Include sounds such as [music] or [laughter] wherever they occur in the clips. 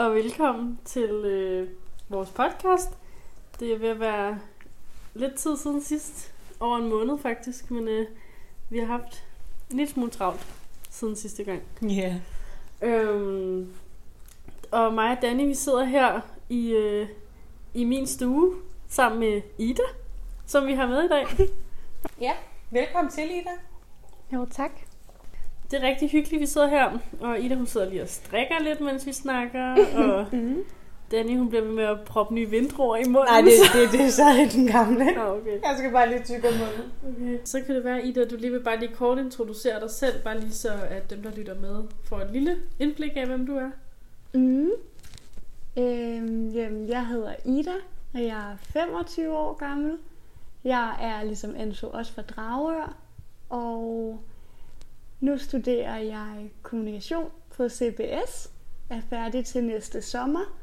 Og velkommen til øh, vores podcast. Det er ved at være lidt tid siden sidst. Over en måned faktisk, men øh, vi har haft en lille smule travlt siden sidste gang. Ja. Øhm, og mig og Danny, vi sidder her i, øh, i min stue sammen med Ida, som vi har med i dag. Ja, velkommen til, Ida. Jo, tak. Det er rigtig hyggeligt, vi sidder her, og Ida hun sidder lige og strikker lidt, mens vi snakker, og [laughs] Mm. Danny hun bliver ved med at proppe nye vindruer i munden. Nej, det, [laughs] det, det er så den gamle. Nå, okay. Jeg skal bare lige tykke om munden. okay. Så kan det være, Ida, at du lige vil bare lige kort introducere dig selv, bare lige så, at dem, der lytter med, får et lille indblik af, hvem du er. Mm. Øhm, jamen, jeg hedder Ida, og jeg er 25 år gammel. Jeg er ligesom Enzo også fra Dragør, og nu studerer jeg kommunikation på CBS, er færdig til næste sommer,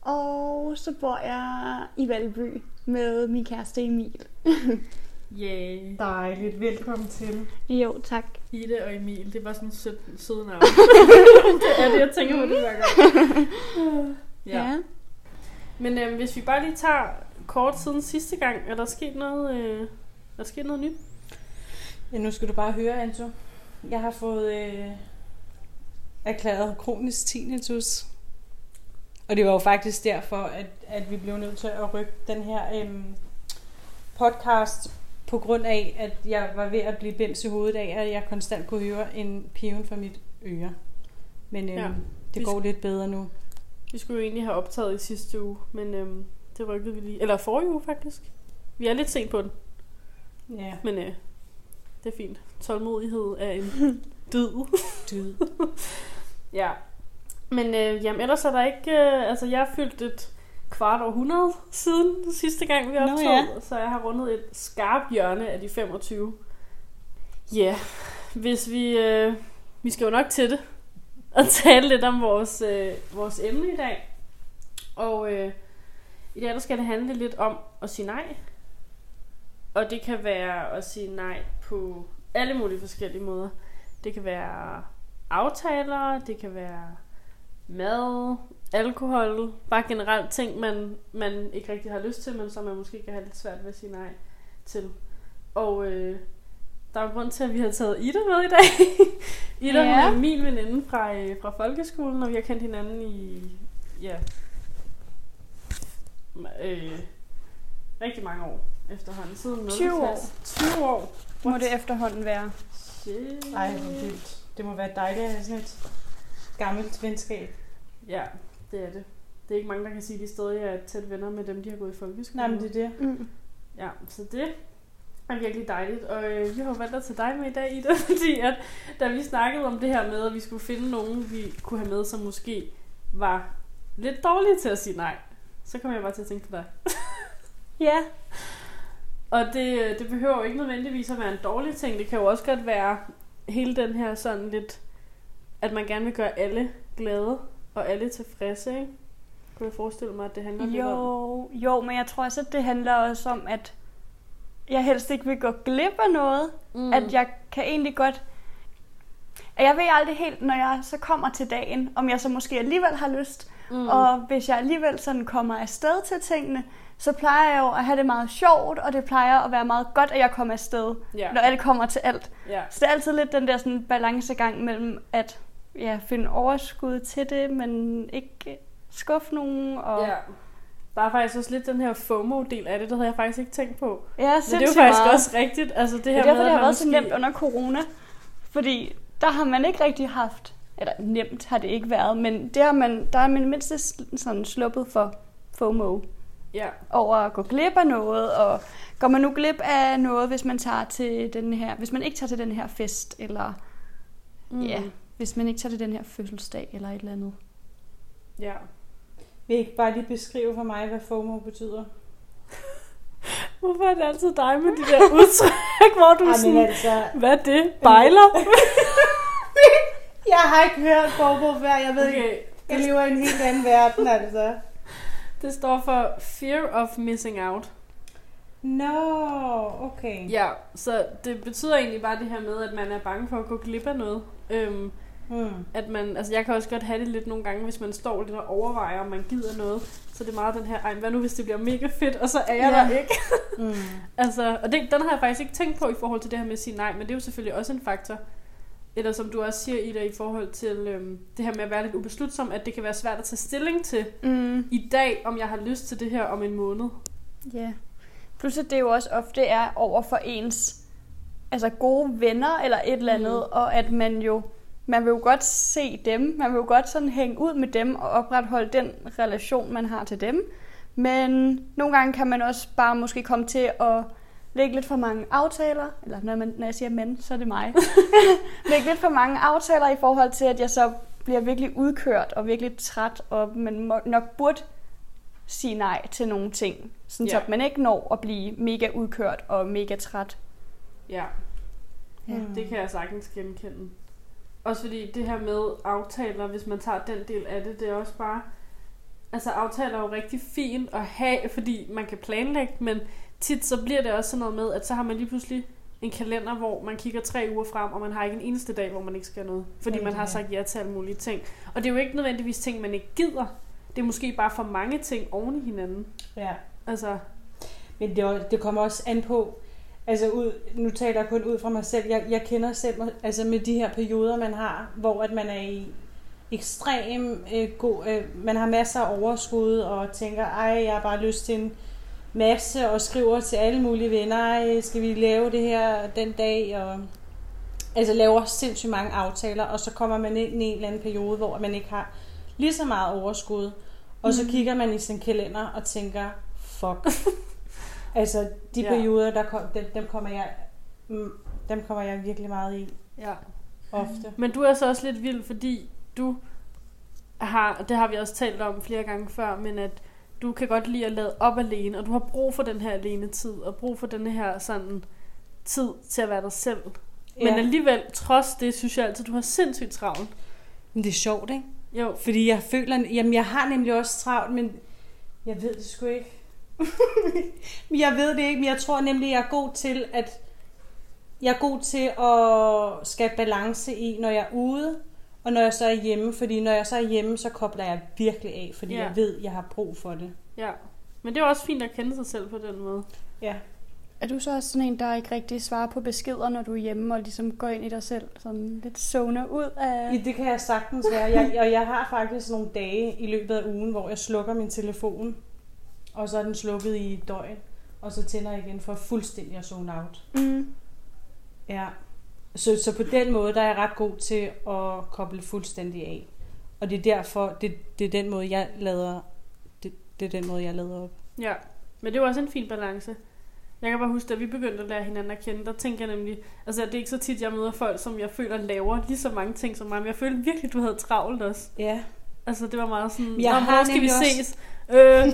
og så bor jeg i Valby med min kæreste Emil. [laughs] Yeah. Dejligt, velkommen til. Jo, tak. Ida og Emil, det var sådan sød, søde navn. [laughs] det er det, jeg tænker på det hver gang. Ja. ja. Men øhm, hvis vi bare lige tager kort siden sidste gang, er der sket noget, øh, er der sket noget nyt? Ja, nu skal du bare høre, Anto. Jeg har fået øh, erklæret kronisk tinnitus. Og det var jo faktisk derfor, at, at vi blev nødt til at rykke den her øhm, podcast på grund af, at jeg var ved at blive bims i hovedet af, at jeg konstant kunne høre en piven fra mit øre. Men øhm, Ja. det går lidt bedre nu. Vi skulle jo egentlig have optaget i sidste uge, men øhm, det rykkede vi lige. Eller forrige uge faktisk. Vi er lidt sent på den, Ja, men øh, det er fint. Tålmodighed er en [laughs] død. død. [laughs] Ja. Men øh, jamen, ellers er der ikke... Øh, altså, jeg har fyldt et kvart århundrede siden sidste gang, vi Nå, optog. ja. Så jeg har rundet et skarpt hjørne af de 25. Ja, yeah. hvis vi... Øh, vi skal jo nok til det. [laughs] Og tale lidt om vores, øh, vores emne i dag. Og øh, i dag der skal det handle lidt om at sige nej. Og det kan være at sige nej på alle mulige forskellige måder. Det kan være aftaler, det kan være mad, alkohol, bare generelt ting, man, man ikke rigtig har lyst til, men som man måske kan have lidt svært ved at sige nej til. Og øh, der er en grund til, at vi har taget Ida med i dag. [laughs] Ida Ja. er min veninde fra, øh, fra folkeskolen, og vi har kendt hinanden i ja, øh, rigtig mange år efterhånden. Siden 0. 20 år. klasse. 20 år. Må det efterhånden være. Shit. Ej, hvor vildt. Det må være dejligt at have sådan et gammelt venskab. Ja, det er det. Det er ikke mange, der kan sige, at de stadig er tæt venner med dem, de har gået i folkeskole. Nej, men det er det. Mm. Ja, så det er virkelig dejligt. Og øh, vi har valgt at tage dig med i dag, Ida, [laughs] fordi at, da vi snakkede om det her med, at vi skulle finde nogen, vi kunne have med, som måske var lidt dårlige til at sige nej, så kom jeg bare til at tænke på dig. [laughs] Ja, Og det, det behøver jo ikke nødvendigvis at være en dårlig ting. Det kan jo også godt være hele den her sådan lidt, at man gerne vil gøre alle glade og alle tilfredse, ikke? Kunne jeg forestille mig, at det handler lidt om? Jo, jo, men jeg tror også, at det handler også om, at jeg helst ikke vil gå glip af noget. Mm. At jeg kan egentlig godt... At jeg ved aldrig helt, når jeg så kommer til dagen, om jeg så måske alligevel har lyst. Mm. Og hvis jeg alligevel sådan kommer afsted til tingene, så plejer jeg jo at have det meget sjovt, og det plejer at være meget godt, at jeg kommer afsted, ja. når alt kommer til alt. ja. Så det er altid lidt den der sådan balancegang mellem at ja, finde overskud til det, men ikke skuffe nogen. Og... Ja. Der er faktisk også lidt den her FOMO-del af det, det havde jeg faktisk ikke tænkt på. Ja, Men det er jo faktisk meget. også rigtigt. Altså det her er derfor, med, det har været så nemt under corona. Fordi der har man ikke rigtig haft, eller nemt har det ikke været, men det har man, der er man mindst sådan sluppet for FOMO Ja, over at gå glip af noget, og går man nu glip af noget, hvis man tager til den her, hvis man ikke tager til den her fest, eller mm. ja, hvis man ikke tager til den her fødselsdag, eller et eller andet. ja. Vil I ikke bare lige beskrive for mig, hvad FOMO betyder? [laughs] Hvorfor er det altid dig med de der udtryk, hvor du Ej, sådan, altså, hvad er det? Bejler? [laughs] jeg har ikke hørt FOMO før. Jeg ved ikke, Okay, jeg lever i en helt anden verden, altså. Det står for Fear of Missing Out. Nå, okay. Ja, så det betyder egentlig bare det her med, at man er bange for at gå glip af noget. Øhm, Mm. At man, altså jeg kan også godt have det lidt nogle gange, hvis man står lidt og overvejer, om man gider noget. Så det er meget den her, ej, hvad nu hvis det bliver mega fedt, og så er jeg Ja. der ikke. Mm. [laughs] Altså, og det, den har jeg faktisk ikke tænkt på i forhold til det her med at sige nej, men det er jo selvfølgelig også en faktor. Eller som du også siger, Ida, i forhold til øhm, det her med at være lidt ubeslutsom, at det kan være svært at tage stilling til Mm. i dag, om jeg har lyst til det her om en måned. Ja. Plus at det jo også ofte er over for ens altså gode venner eller et eller andet, mm. og at man jo man vil jo godt se dem, man vil jo godt sådan hænge ud med dem og opretholde den relation, man har til dem. Men nogle gange kan man også bare måske komme til at lægge lidt for mange aftaler, eller når, man, når jeg siger men, så er det mig. [laughs] lægge lidt for mange aftaler i forhold til, at jeg så bliver virkelig udkørt og virkelig træt, og man må, nok burde sige nej til nogle ting, sådan Ja. så man ikke når at blive mega udkørt og mega træt. Ja, Ja. Mm. det kan jeg sagtens genkende. Også fordi det her med aftaler, hvis man tager den del af det, det er også bare... Altså aftaler er jo rigtig fint at have, fordi man kan planlægge, men tit så bliver det også sådan noget med, at så har man lige pludselig en kalender, hvor man kigger tre uger frem, og man har ikke en eneste dag, hvor man ikke skal noget. Fordi Ja, man har sagt ja til alle mulige ting. Og det er jo ikke nødvendigvis ting, man ikke gider. Det er måske bare for mange ting oven i hinanden. Ja. Altså, Men det, det kommer også an på, altså ud, nu taler jeg kun ud fra mig selv, jeg, jeg kender selv, altså med de her perioder, man har, hvor at man er i ekstrem øh, god, øh, man har masser af overskud og tænker, ej, jeg har bare lyst til en masse og skriver til alle mulige venner, skal vi lave det her den dag, og altså laver sindssygt mange aftaler, og så kommer man ind i en eller anden periode, hvor man ikke har lige så meget overskud, og så Mhm. kigger man i sin kalender og tænker, fuck. [laughs] altså, de Ja. perioder, der kom, dem, dem, kommer jeg, mm, dem kommer jeg virkelig meget i, ja. ofte. Men du er så også lidt vild, fordi du har, det har vi også talt om flere gange før, men at du kan godt lide at lade op alene, og du har brug for den her alene tid, og brug for den her sådan tid til at være dig selv. Men ja. alligevel, trods det, synes jeg altid, du har sindssygt travlt. Men det er sjovt, ikke? Jo, Fordi jeg føler, jamen jeg har nemlig også travlt, men jeg ved det sgu ikke. [laughs] Men jeg ved det ikke, men jeg tror nemlig, jeg er god til at jeg er god til at skabe balance i, når jeg er ude, og når jeg så er hjemme. Fordi når jeg så er hjemme, så kobler jeg virkelig af, fordi Ja. jeg ved, jeg har brug for det. ja. Men det er også fint at kende sig selv på den måde. Ja. Er du så også sådan en, der ikke rigtig svarer på beskeder, når du er hjemme og ligesom går ind i dig selv? Sådan lidt zoner ud af... Ja, det kan jeg sagtens være. Jeg, og jeg har faktisk nogle dage i løbet af ugen, hvor jeg slukker min telefon, og så er den slukket i et døgn, og så tænder jeg igen for fuldstændig at zone out. Mm. Ja. Så, så på den måde, der er jeg ret god til at koble fuldstændig af. Og det er derfor, det, det er den måde, jeg lader, det, det er den måde, jeg lader op. Ja, men det jo også en fin balance. Jeg kan bare huske, da vi begyndte at lære hinanden at kende, der tænker jeg nemlig, altså det er ikke så tit, jeg møder folk, som jeg føler laver lige så mange ting som mig, men jeg følte virkelig, du havde travlt også. Ja. Altså det var meget sådan, Jeg har skal vi også- ses? Øh, [laughs]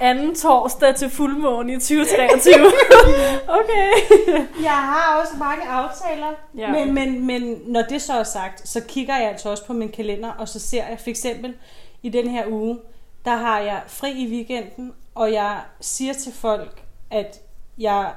anden torsdag til fuldmåne i 2023. [laughs] okay. Jeg har også mange aftaler, Ja. men, men, men når det så er sagt, så kigger jeg altså også på min kalender, og så ser jeg for eksempel i den her uge, der har jeg fri i weekenden, og jeg siger til folk, at jeg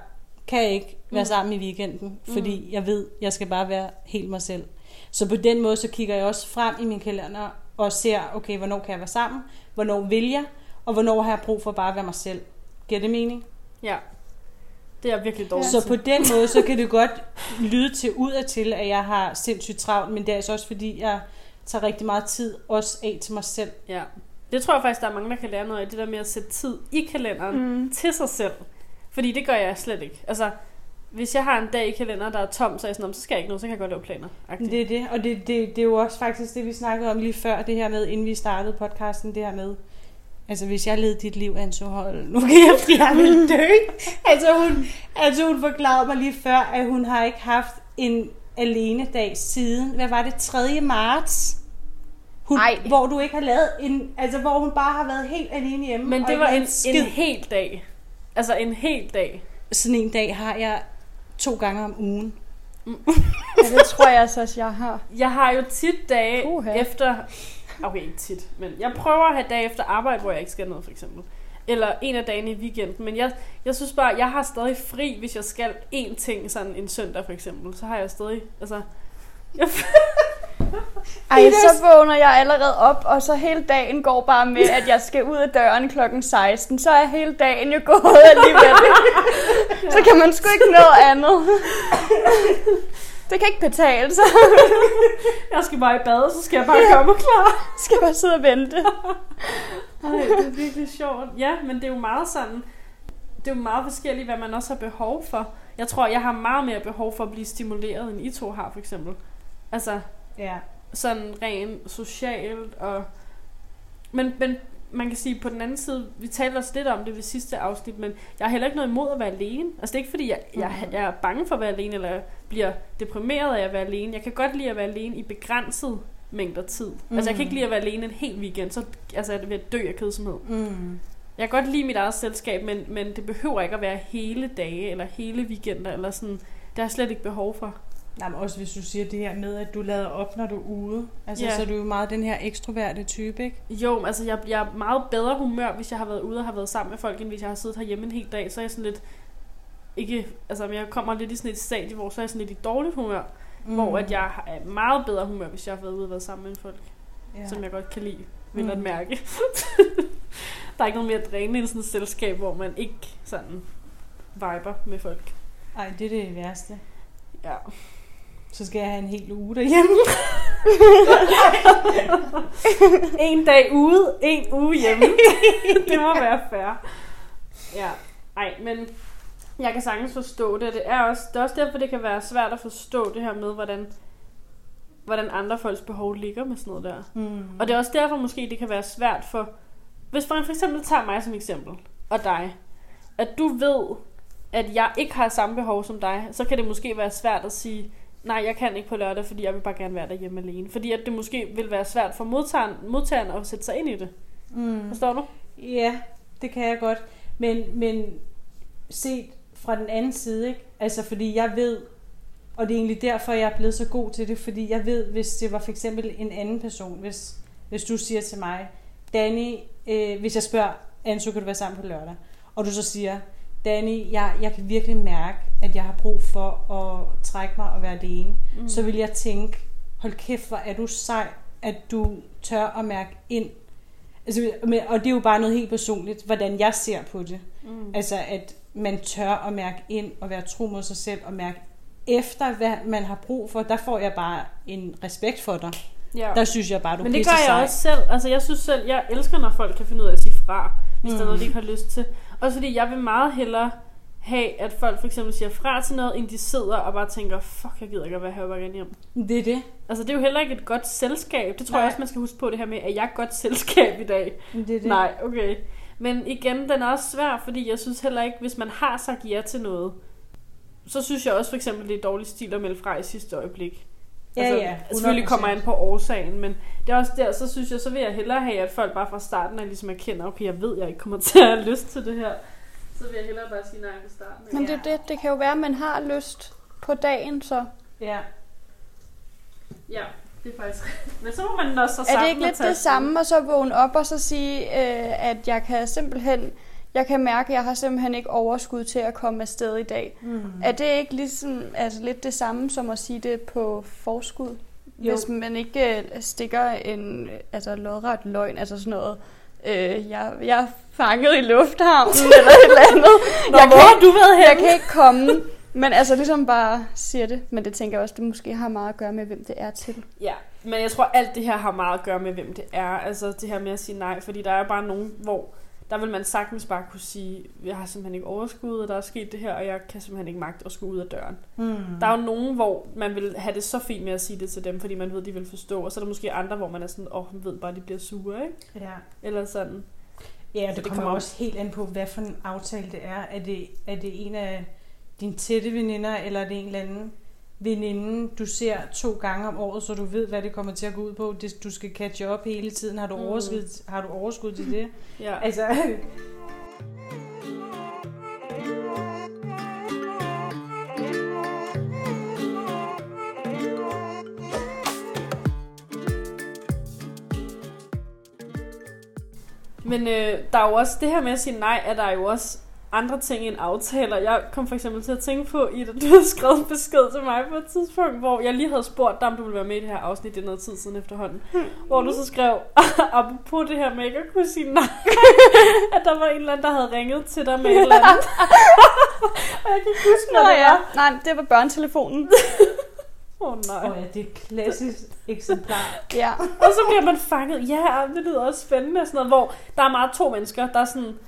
kan ikke være Mm. sammen i weekenden, fordi jeg ved, jeg skal bare være helt mig selv. Så på den måde, så kigger jeg også frem i min kalender og ser, okay, hvornår kan jeg være sammen, hvornår vil jeg, og hvornår har jeg brug for bare at være mig selv. Giver det mening? Ja. Det er virkelig dårligt. Så på den måde, så kan det godt lyde til ud af til, at jeg har sindssygt travlt, men det er altså også fordi, jeg tager rigtig meget tid også af til mig selv. Ja. Det tror jeg faktisk, der er mange, der kan lære noget af, det der med at sætte tid i kalenderen Mm. til sig selv. Fordi det gør jeg slet ikke. Altså, hvis jeg har en dag i kalenderen, der er tom, så er jeg sådan, "Nå, så skal jeg ikke noget, så kan jeg godt lave planer. Men Det er det, og det, det, det er jo også faktisk det, vi snakkede om lige før, det her med, inden vi startede podcasten, det her med, altså hvis jeg led dit liv, Anso Hold, nu kan jeg, jeg vil dø. altså, hun, altså hun forklarede mig lige før, at hun har ikke haft en alene dag siden, hvad var det, 3. marts? Hun, Ej. hvor du ikke har lavet en, altså hvor hun bare har været helt alene hjemme. Men det var en, skid. en hel dag. Altså en hel dag. Sådan en dag har jeg to gange om ugen. [laughs] Ja, det tror jeg altså også, jeg har. Jeg har jo tit dage Puha. efter... Okay, ikke tit, men jeg prøver at have dage efter arbejde, hvor jeg ikke skal noget, for eksempel. Eller en af dagene i weekenden. Men jeg, jeg synes bare, jeg har stadig fri, hvis jeg skal én ting, sådan en søndag for eksempel. Så har jeg stadig... Altså, jeg, [laughs] Ej, så vågner jeg allerede op, og så hele dagen går bare med, at jeg skal ud af døren klokken 16. Så er hele dagen jo gået alligevel. [laughs] Så kan man sgu ikke nå andet. [laughs] Det kan ikke betale sig. [laughs] Jeg skal bare i bad, så skal jeg bare komme klar. [laughs] Skal bare sidde og vente. [laughs] Ej, det er virkelig sjovt. Ja, men det er jo meget sådan... Det er jo meget forskelligt, hvad man også har behov for. Jeg tror, jeg har meget mere behov for at blive stimuleret, end I to har, for eksempel. Altså, Ja. sådan rent socialt og... Men, men man kan sige på den anden side, vi talte også lidt om det ved sidste afsnit, men jeg har heller ikke noget imod at være alene. Altså det er ikke fordi, jeg, jeg, jeg er bange for at være alene, eller bliver deprimeret af at være alene. Jeg kan godt lide at være alene i begrænset mængder tid. Mm. Altså jeg kan ikke lide at være alene en hel weekend, så altså, er det ved at dø af kedsomhed. Mm. Jeg kan godt lide mit eget selskab, men, men det behøver ikke at være hele dage, eller hele weekender, eller sådan. Det har jeg slet ikke behov for. Nej, men også hvis du siger det her med, at du lader op, når du er ude. Altså, Ja. så er du jo meget den her ekstroverte type, ikke? Jo, altså jeg, jeg er meget bedre humør, hvis jeg har været ude og har været sammen med folk, end hvis jeg har siddet herhjemme en hel dag. Så er jeg sådan lidt... Ikke, altså jeg kommer lidt i sådan et stadie, hvor så er jeg sådan lidt i dårligt humør. Mm. Hvor at jeg er meget bedre humør, hvis jeg har været ude og været sammen med folk. Ja. som jeg godt kan lide, vil Mm. at mærke. [laughs] Der er ikke noget mere drænende end sådan et selskab, hvor man ikke sådan viber med folk. Ej, det er det værste. Ja. Så skal jeg have en hel uge derhjemme. [laughs] en dag ude, en uge hjemme. [laughs] det må være fair. Ja, ej, men jeg kan sagtens forstå det. Det er også, det er også derfor, det kan være svært at forstå det her med, hvordan, hvordan andre folks behov ligger med sådan noget der. Mm. Og det er også derfor måske, det kan være svært for... Hvis man for eksempel tager mig som eksempel, og dig, at du ved, at jeg ikke har samme behov som dig, så kan det måske være svært at sige, nej, jeg kan ikke på lørdag, fordi jeg vil bare gerne være derhjemme alene. Fordi at det måske vil være svært for modtageren, modtageren at sætte sig ind i det. Mm. Forstår du? Ja, det kan jeg godt. Men, men set fra den anden side, ikke? Altså, fordi jeg ved, og det er egentlig derfor, jeg er blevet så god til det, fordi jeg ved, hvis det var for eksempel en anden person, hvis, hvis du siger til mig, Danny, øh, hvis jeg spørger, Anso, kan du være sammen på lørdag? Og du så siger, Danny, jeg, jeg kan virkelig mærke, at jeg har brug for at trække mig og være alene. Mm. Så vil jeg tænke, hold kæft, hvor er du sej, at du tør at mærke ind. Altså, og det er jo bare noget helt personligt, hvordan jeg ser på det. Mm. Altså, at man tør at mærke ind og være tro mod sig selv og mærke efter, hvad man har brug for. Der får jeg bare en respekt for dig. Ja. Der synes jeg bare, du Men det gør jeg sej. også selv. Altså, jeg synes selv, jeg elsker, når folk kan finde ud af at sige fra, hvis mm. der er noget, de Mm. ikke har lyst til. Også fordi jeg vil meget hellere have, at folk for eksempel siger fra til noget, end de sidder og bare tænker, fuck, jeg gider ikke at være her, gerne hjem. Det er det. Altså, det er jo heller ikke et godt selskab. Det tror Nej. Jeg også, man skal huske på det her med, at jeg er godt selskab i dag. Det er det. Nej, okay. Men igen, den er også svær, fordi jeg synes heller ikke, hvis man har sagt ja til noget, så synes jeg også for eksempel, det er dårlig stil at melde fra i sidste øjeblik. Ja, altså, ja, Selvfølgelig 100%. kommer an på årsagen, men det er også der, så synes jeg, så vil jeg hellere have, at folk bare fra starten af ligesom erkender, okay, jeg ved, jeg ikke kommer [laughs] til at have lyst til det her. Så vil jeg hellere bare sige nej fra starten. af. Men det, det, det kan jo være, at man har lyst på dagen, så Ja. Ja, det er faktisk Men så må man også så er det ikke lidt det samme, og så vågne op og så sige, øh, at jeg kan simpelthen, jeg kan mærke, at jeg har simpelthen ikke overskud til at komme afsted i dag. Mm. Er det ikke ligesom, altså lidt det samme som at sige det på forskud? Jo. Hvis man ikke øh, stikker en altså lodret løgn, altså sådan noget, øh, jeg, jeg er fanget i lufthavnen eller et eller andet. [laughs] Nå, jeg, hvor kan, har du været jeg henne? kan ikke komme, men altså ligesom bare siger det. Men det tænker jeg også, det måske har meget at gøre med, hvem det er til. Ja, men jeg tror, alt det her har meget at gøre med, hvem det er. Altså det her med at sige nej, fordi der er bare nogen, hvor der vil man sagtens bare kunne sige, jeg har simpelthen ikke overskud, og der er sket det her, og jeg kan simpelthen ikke magte at skulle ud af døren. Mm. Der er jo nogen, hvor man vil have det så fint med at sige det til dem, fordi man ved, de vil forstå, og så er der måske andre, hvor man er sådan, åh, oh, ved bare, de bliver sure, ikke? Ja. Eller sådan. Ja, det det kommer kommer- også helt an på, hvad for en aftale det er. Er det, er det en af dine tætte veninder, eller er det en eller anden veninde, du ser to gange om året, så du ved, hvad det kommer til at gå ud på? Det, du skal catch up hele tiden. Har du, Mm. overskud, har du overskud til det? [laughs] Ja. Altså, Men øh, der er jo også det her med at sige nej, er der jo også andre ting end aftaler. Jeg kom for eksempel til at tænke på, Ida, [laughs] du havde skrevet en besked til mig på et tidspunkt, hvor jeg lige havde spurgt dig, om du ville være med i det her afsnit, det er noget tid siden efterhånden. Hmm. Hvor du så skrev, [laughs] apropos det her med ikke at kunne sige nej, [laughs] at der var en eller anden, der havde ringet til dig med et eller andet. og jeg kan ikke huske, hvad Nå det ja, var. nej, det var børnetelefonen. Åh oh, nej. Åh ja, det er et klassisk eksemplar. Ja. Og så bliver man fanget. Ja, det lyder også spændende. Sådan noget, hvor der er meget to mennesker. Der er sådan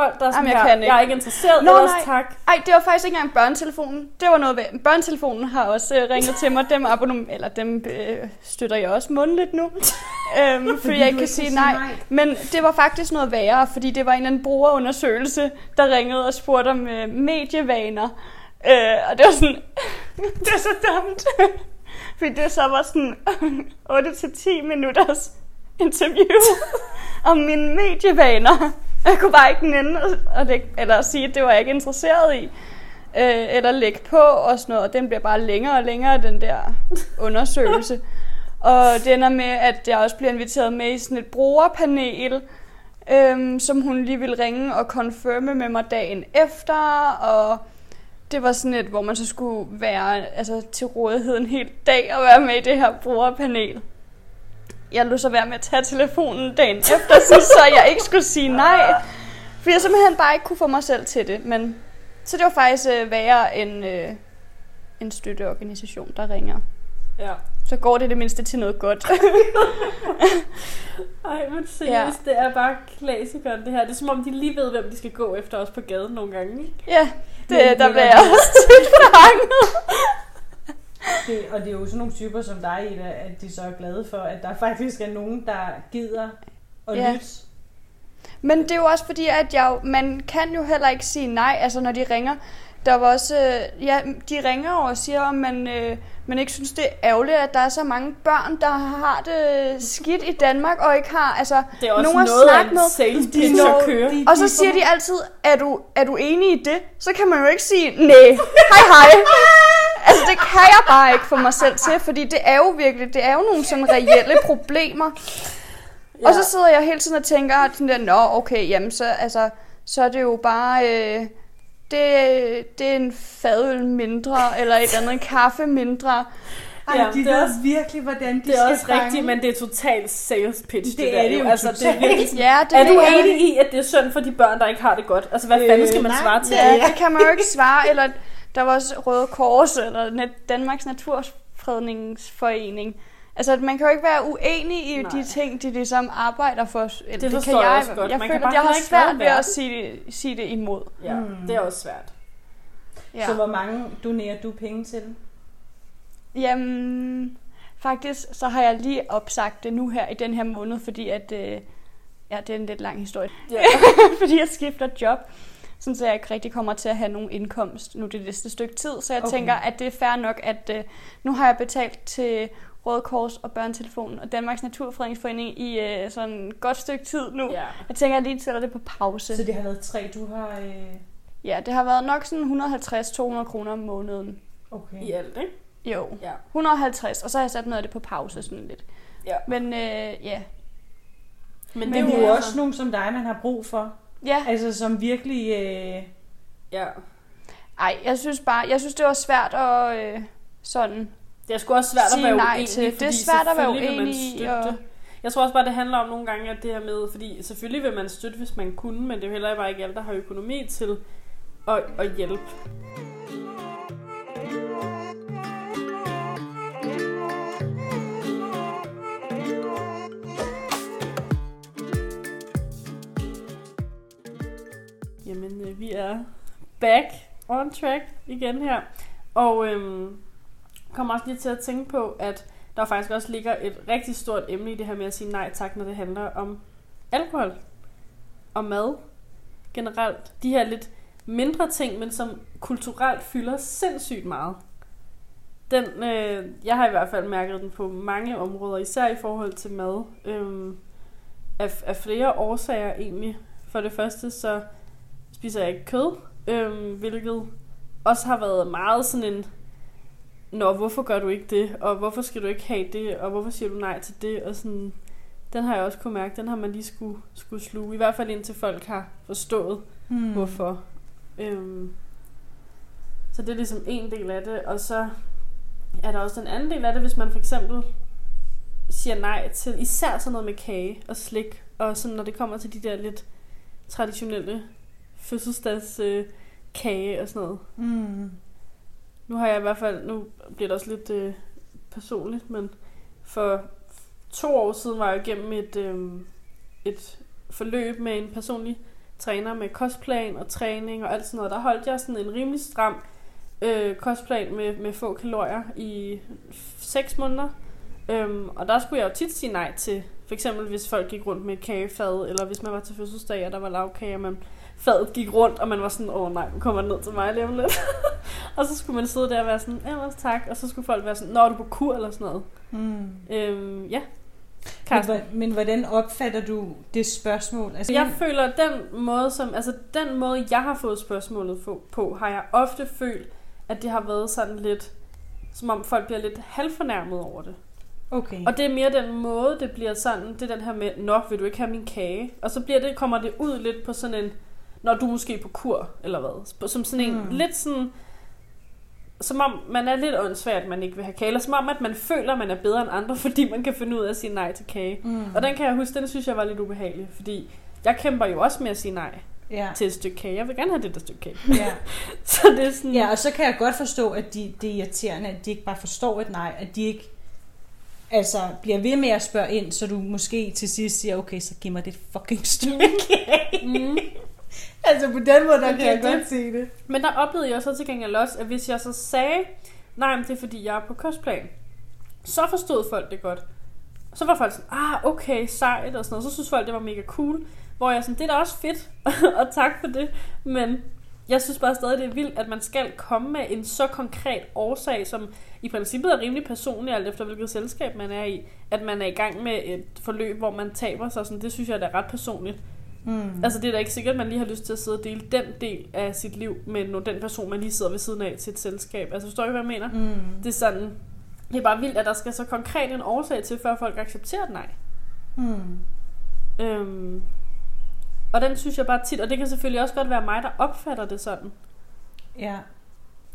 folk, der er sådan Jamen, jeg her, kan ikke. jeg er ikke interesseret, Nå, ellers nej. tak. Ej, det var faktisk ikke engang børnetelefonen. Det var noget ved. Børnetelefonen har også øh, ringet til mig. Dem, abonnom, eller dem øh, støtter jeg også mundligt nu. [laughs] øhm, fordi jeg ikke kan sige nej. Men det var faktisk noget værre, fordi det var en eller anden brugerundersøgelse, der ringede og spurgte om øh, medievaner. Øh, og det var sådan, [laughs] det er så dumt. [laughs] fordi det så var sådan 8-10 minutters interview om mine medievaner. [laughs] Jeg kunne bare ikke nænde at, at lægge, eller sige, at det var jeg ikke interesseret i. Øh, eller lægge på og sådan noget. Og den bliver bare længere og længere, den der [laughs] undersøgelse. Og det ender med, at jeg også bliver inviteret med i sådan et brugerpanel, øhm, som hun lige ville ringe og confirme med mig dagen efter. Og det var sådan et, hvor man så skulle være altså, til rådighed en hel dag og være med i det her brugerpanel. Jeg lod så være med at tage telefonen dagen efter, så, jeg ikke skulle sige nej. For jeg simpelthen bare ikke kunne få mig selv til det. Men, så det var faktisk øh, værre end øh, en støtteorganisation, der ringer. Ja. Så går det det mindste til noget godt. [laughs] Ej, men seriøst, Ja. det er bare klassikeren det her. Det er som om, de lige ved, hvem de skal gå efter os på gaden nogle gange. Ikke? ja, det, Men- der bliver er jeg også tit fanget. [laughs] Det, og det er jo sådan nogle typer som dig, Ida, at de så er glade for, at der faktisk er nogen, der gider at Ja. lytte. Men det er jo også fordi, at jeg, man kan jo heller ikke sige nej, altså når de ringer. Der var også, øh, ja, de ringer jo og siger, om man, øh, man ikke synes, det er ærgerligt, at der er så mange børn, der har det skidt i Danmark, og ikke har, altså, Det er også nogen at noget af snakke med. sales De pitch når- at køre. de- Og så de siger de altid, er du, er du enig i det? Så kan man jo ikke sige, nej, hej hej. [laughs] Altså det kan jeg bare ikke få mig selv til, fordi det er jo virkelig, det er jo nogle sådan reelle problemer. Ja. Og så sidder jeg hele tiden og tænker, sådan der, nå okay, jamen så, altså, så er det jo bare, øh, det, det er en fadøl mindre, eller et eller andet en kaffe mindre. Ej, Ja, de det er ved også- virkelig, hvordan de Det er skal også fange. rigtigt, men det er totalt sales pitch. Det Det, er der det jo Altså, det er totalt. virkelig sådan, Ja, det er du enig i, at det er synd for de børn, der ikke har det godt? Altså, hvad Øh, fanden skal man nej. svare til Ja, det? det kan man jo ikke svare. Eller der var også Røde Kors, eller Net- Danmarks Naturfredningsforening. Altså, man kan jo ikke være uenig i Nej. de ting, de ligesom arbejder for. Eller, Det forstår kan jeg jeg, også godt. Jeg Man føler, kan jeg har svært ved at sige det, sige det imod. Ja, Mm. det er også svært. Ja. Så hvor mange donerer du penge til? Jamen, faktisk så har jeg lige opsagt det nu her i den her måned, fordi at... Øh, ja, det er en lidt lang historie. Ja. [laughs] fordi jeg skifter job. Sådan så jeg ikke rigtig kommer til at have nogen indkomst nu det næste stykke tid. Så jeg Okay. tænker, at det er fair nok, at øh, nu har jeg betalt til Røde Kors og Børnetelefonen og Danmarks Naturfredningsforening i øh, sådan et godt stykke tid nu. ja. Jeg tænker, at jeg lige sætter det på pause. Så det har været tre, du har... Øh... Ja, det har været nok sådan 150-200 kroner om måneden. Okay. I alt, ikke? Jo, Ja. 150, og så har jeg sat noget af det på pause sådan lidt. Ja. Men øh, ja. Men, Men det er jo altså- også nogen som dig, man har brug for. Ja, Altså som virkelig... Øh... Ja. ej, jeg synes bare, jeg synes det var svært at øh, sådan Det er sgu også svært at være uenig, til. Det er svært at være uenig og- det. Jeg tror også bare, det handler om nogle gange, at det her med, fordi selvfølgelig vil man støtte, hvis man kunne, men det er jo heller bare ikke alle, der har økonomi til at, at hjælpe. Øh, vi er back on track igen her. Og øh, kommer også lige til at tænke på, at der faktisk også ligger et rigtig stort emne i det her med at sige nej tak, når det handler om alkohol og mad generelt. De her lidt mindre ting, men som kulturelt fylder sindssygt meget. Den, øh, jeg har i hvert fald mærket den på mange områder, især i forhold til mad. Øh, af, af flere årsager egentlig. For det første, så spiser jeg ikke kød, øhm, hvilket også har været meget sådan en, Nå, hvorfor gør du ikke det? Og hvorfor skal du ikke have det? Og hvorfor siger du nej til det? Og sådan, den har jeg også kunne mærke, den har man lige skulle, skulle sluge. I hvert fald indtil folk har forstået, Hmm. hvorfor. Øhm, så det er ligesom en del af det. Og så er der også en anden del af det, hvis man for eksempel siger nej til især sådan noget med kage og slik. Og sådan når det kommer til de der lidt traditionelle fødselsdags øh, kage og sådan noget. Mm. Nu har jeg i hvert fald, nu bliver det også lidt øh, personligt, men for to år siden var jeg igennem et, øh, et forløb med en personlig træner med kostplan og træning og alt sådan noget. Der holdt jeg sådan en rimelig stram øh, kostplan med, med få kalorier i 6 måneder. Øhm, og der skulle jeg jo tit sige nej til, for eksempel hvis folk gik rundt med et kagefad, eller hvis man var til fødselsdag, og der var lavkage, og man fadet gik rundt, og man var sådan, åh nej, nu kommer den ned til mig lige om lidt. [laughs] og så skulle man sidde der og være sådan, ellers tak, og så skulle folk være sådan, når du på kur eller sådan noget. Mm. Øhm, ja. Men, Karsten. men hvordan opfatter du det spørgsmål? Altså, Jeg føler, at den måde, som, altså den måde, jeg har fået spørgsmålet på, på, har jeg ofte følt, at det har været sådan lidt, som om folk bliver lidt halvfornærmet over det. Okay. Og det er mere den måde, det bliver sådan, det er den her med, nå, vil du ikke have min kage? Og så bliver det, kommer det ud lidt på sådan en, når du er måske på kur, eller hvad? Som sådan en, Mm. mm. lidt sådan, som om man er lidt åndssvagt, at man ikke vil have kage. Eller som om, at man føler, at man er bedre end andre, [laughs] fordi man kan finde ud af at sige nej til kage. mm. Og den kan jeg huske, den synes jeg var lidt ubehagelig, fordi jeg kæmper jo også med at sige nej ja. til et stykke kage. Jeg vil gerne have det der stykke kage. ja. [laughs] Så det er sådan... ja, og så kan jeg godt forstå, at de, det er irriterende, at de ikke bare forstår et nej, at de ikke altså, bliver ved med at spørge ind, så du måske til sidst siger, okay, så giv mig det fucking stykke [laughs] kage. Mm. Altså på den måde, der Men kan det jeg er godt det. se det. Men der oplevede jeg så til gengæld også, at hvis jeg så sagde, nej, men det er fordi, jeg er på kostplan, så forstod folk det godt. Så var folk sådan, ah, okay, sejt og sådan noget. Så synes folk, det var mega cool. Hvor jeg sådan, det er da også fedt, [laughs] og tak for det. Men jeg synes bare stadig, det er vildt, at man skal komme med en så konkret årsag, som i princippet er rimelig personlig, alt efter hvilket selskab man er i. At man er i gang med et forløb, hvor man taber sig. Sådan, det synes jeg, der er ret personligt. Mm. Altså det er da ikke sikkert, at man lige har lyst til at sidde og dele den del af sit liv med den person, man lige sidder ved siden af til et selskab. Altså forstår du, hvad jeg mener? Mm. Det er sådan, det er bare vildt, at der skal så konkret en årsag til, før folk accepterer et nej. Mm. Øhm, og den synes jeg bare tit, og det kan selvfølgelig også godt være mig, der opfatter det sådan. Ja.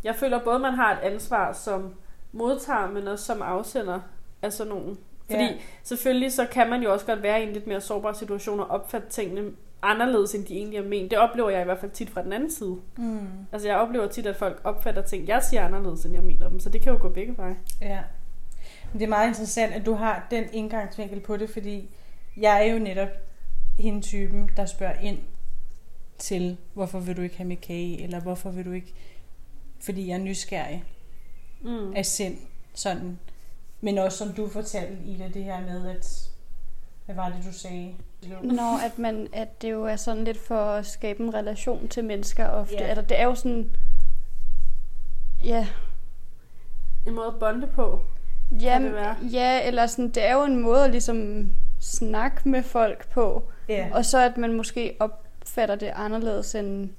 Jeg føler både, man har et ansvar som modtager, men også som afsender af sådan nogen. Fordi Ja. selvfølgelig så kan man jo også godt være i en lidt mere sårbar situation og opfatte tingene anderledes, end de egentlig er ment. Det oplever jeg i hvert fald tit fra den anden side. Mm. Altså jeg oplever tit, at folk opfatter ting, jeg siger anderledes, end jeg mener dem. Så det kan jo gå begge veje. Ja. Men det er meget interessant, at du har den indgangsvinkel på det, fordi jeg er jo netop hende typen, der spørger ind til, hvorfor vil du ikke have med kage, eller hvorfor vil du ikke, fordi jeg er nysgerrig Mm. af sind, sådan. Men også som du fortalte, Ida, det her med, at, hvad var det, du sagde? Når at, man, at det jo er sådan lidt for at skabe en relation til mennesker ofte. Ja. Altså, det er jo sådan... Ja, En måde at bonde på. ja, det være? ja, eller sådan, det er jo en måde at ligesom snakke med folk på. Ja. Og så at man måske opfatter det anderledes end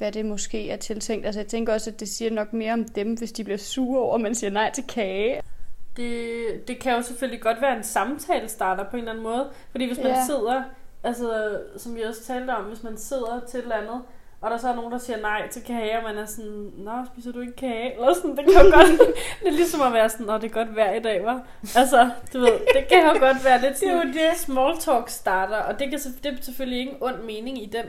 hvad det måske er tiltænkt. Altså jeg tænker også, at det siger nok mere om dem, hvis de bliver sure over, at man siger nej til kage. Det, det kan jo selvfølgelig godt være en samtale starter på en eller anden måde. Fordi hvis man Ja. sidder, altså som vi også talte om, hvis man sidder til et eller andet, og der så er nogen, der siger nej til kage, og man er sådan, nå, spiser du ikke kage? Eller sådan, det kan jo godt, [laughs] [laughs] det er ligesom at være sådan, nå, det er godt vejr i dag, var. Altså, du ved, det kan jo godt være lidt [laughs] Det er jo sådan, det. small talk starter, og det, kan, det er selvfølgelig ikke en ond mening i den.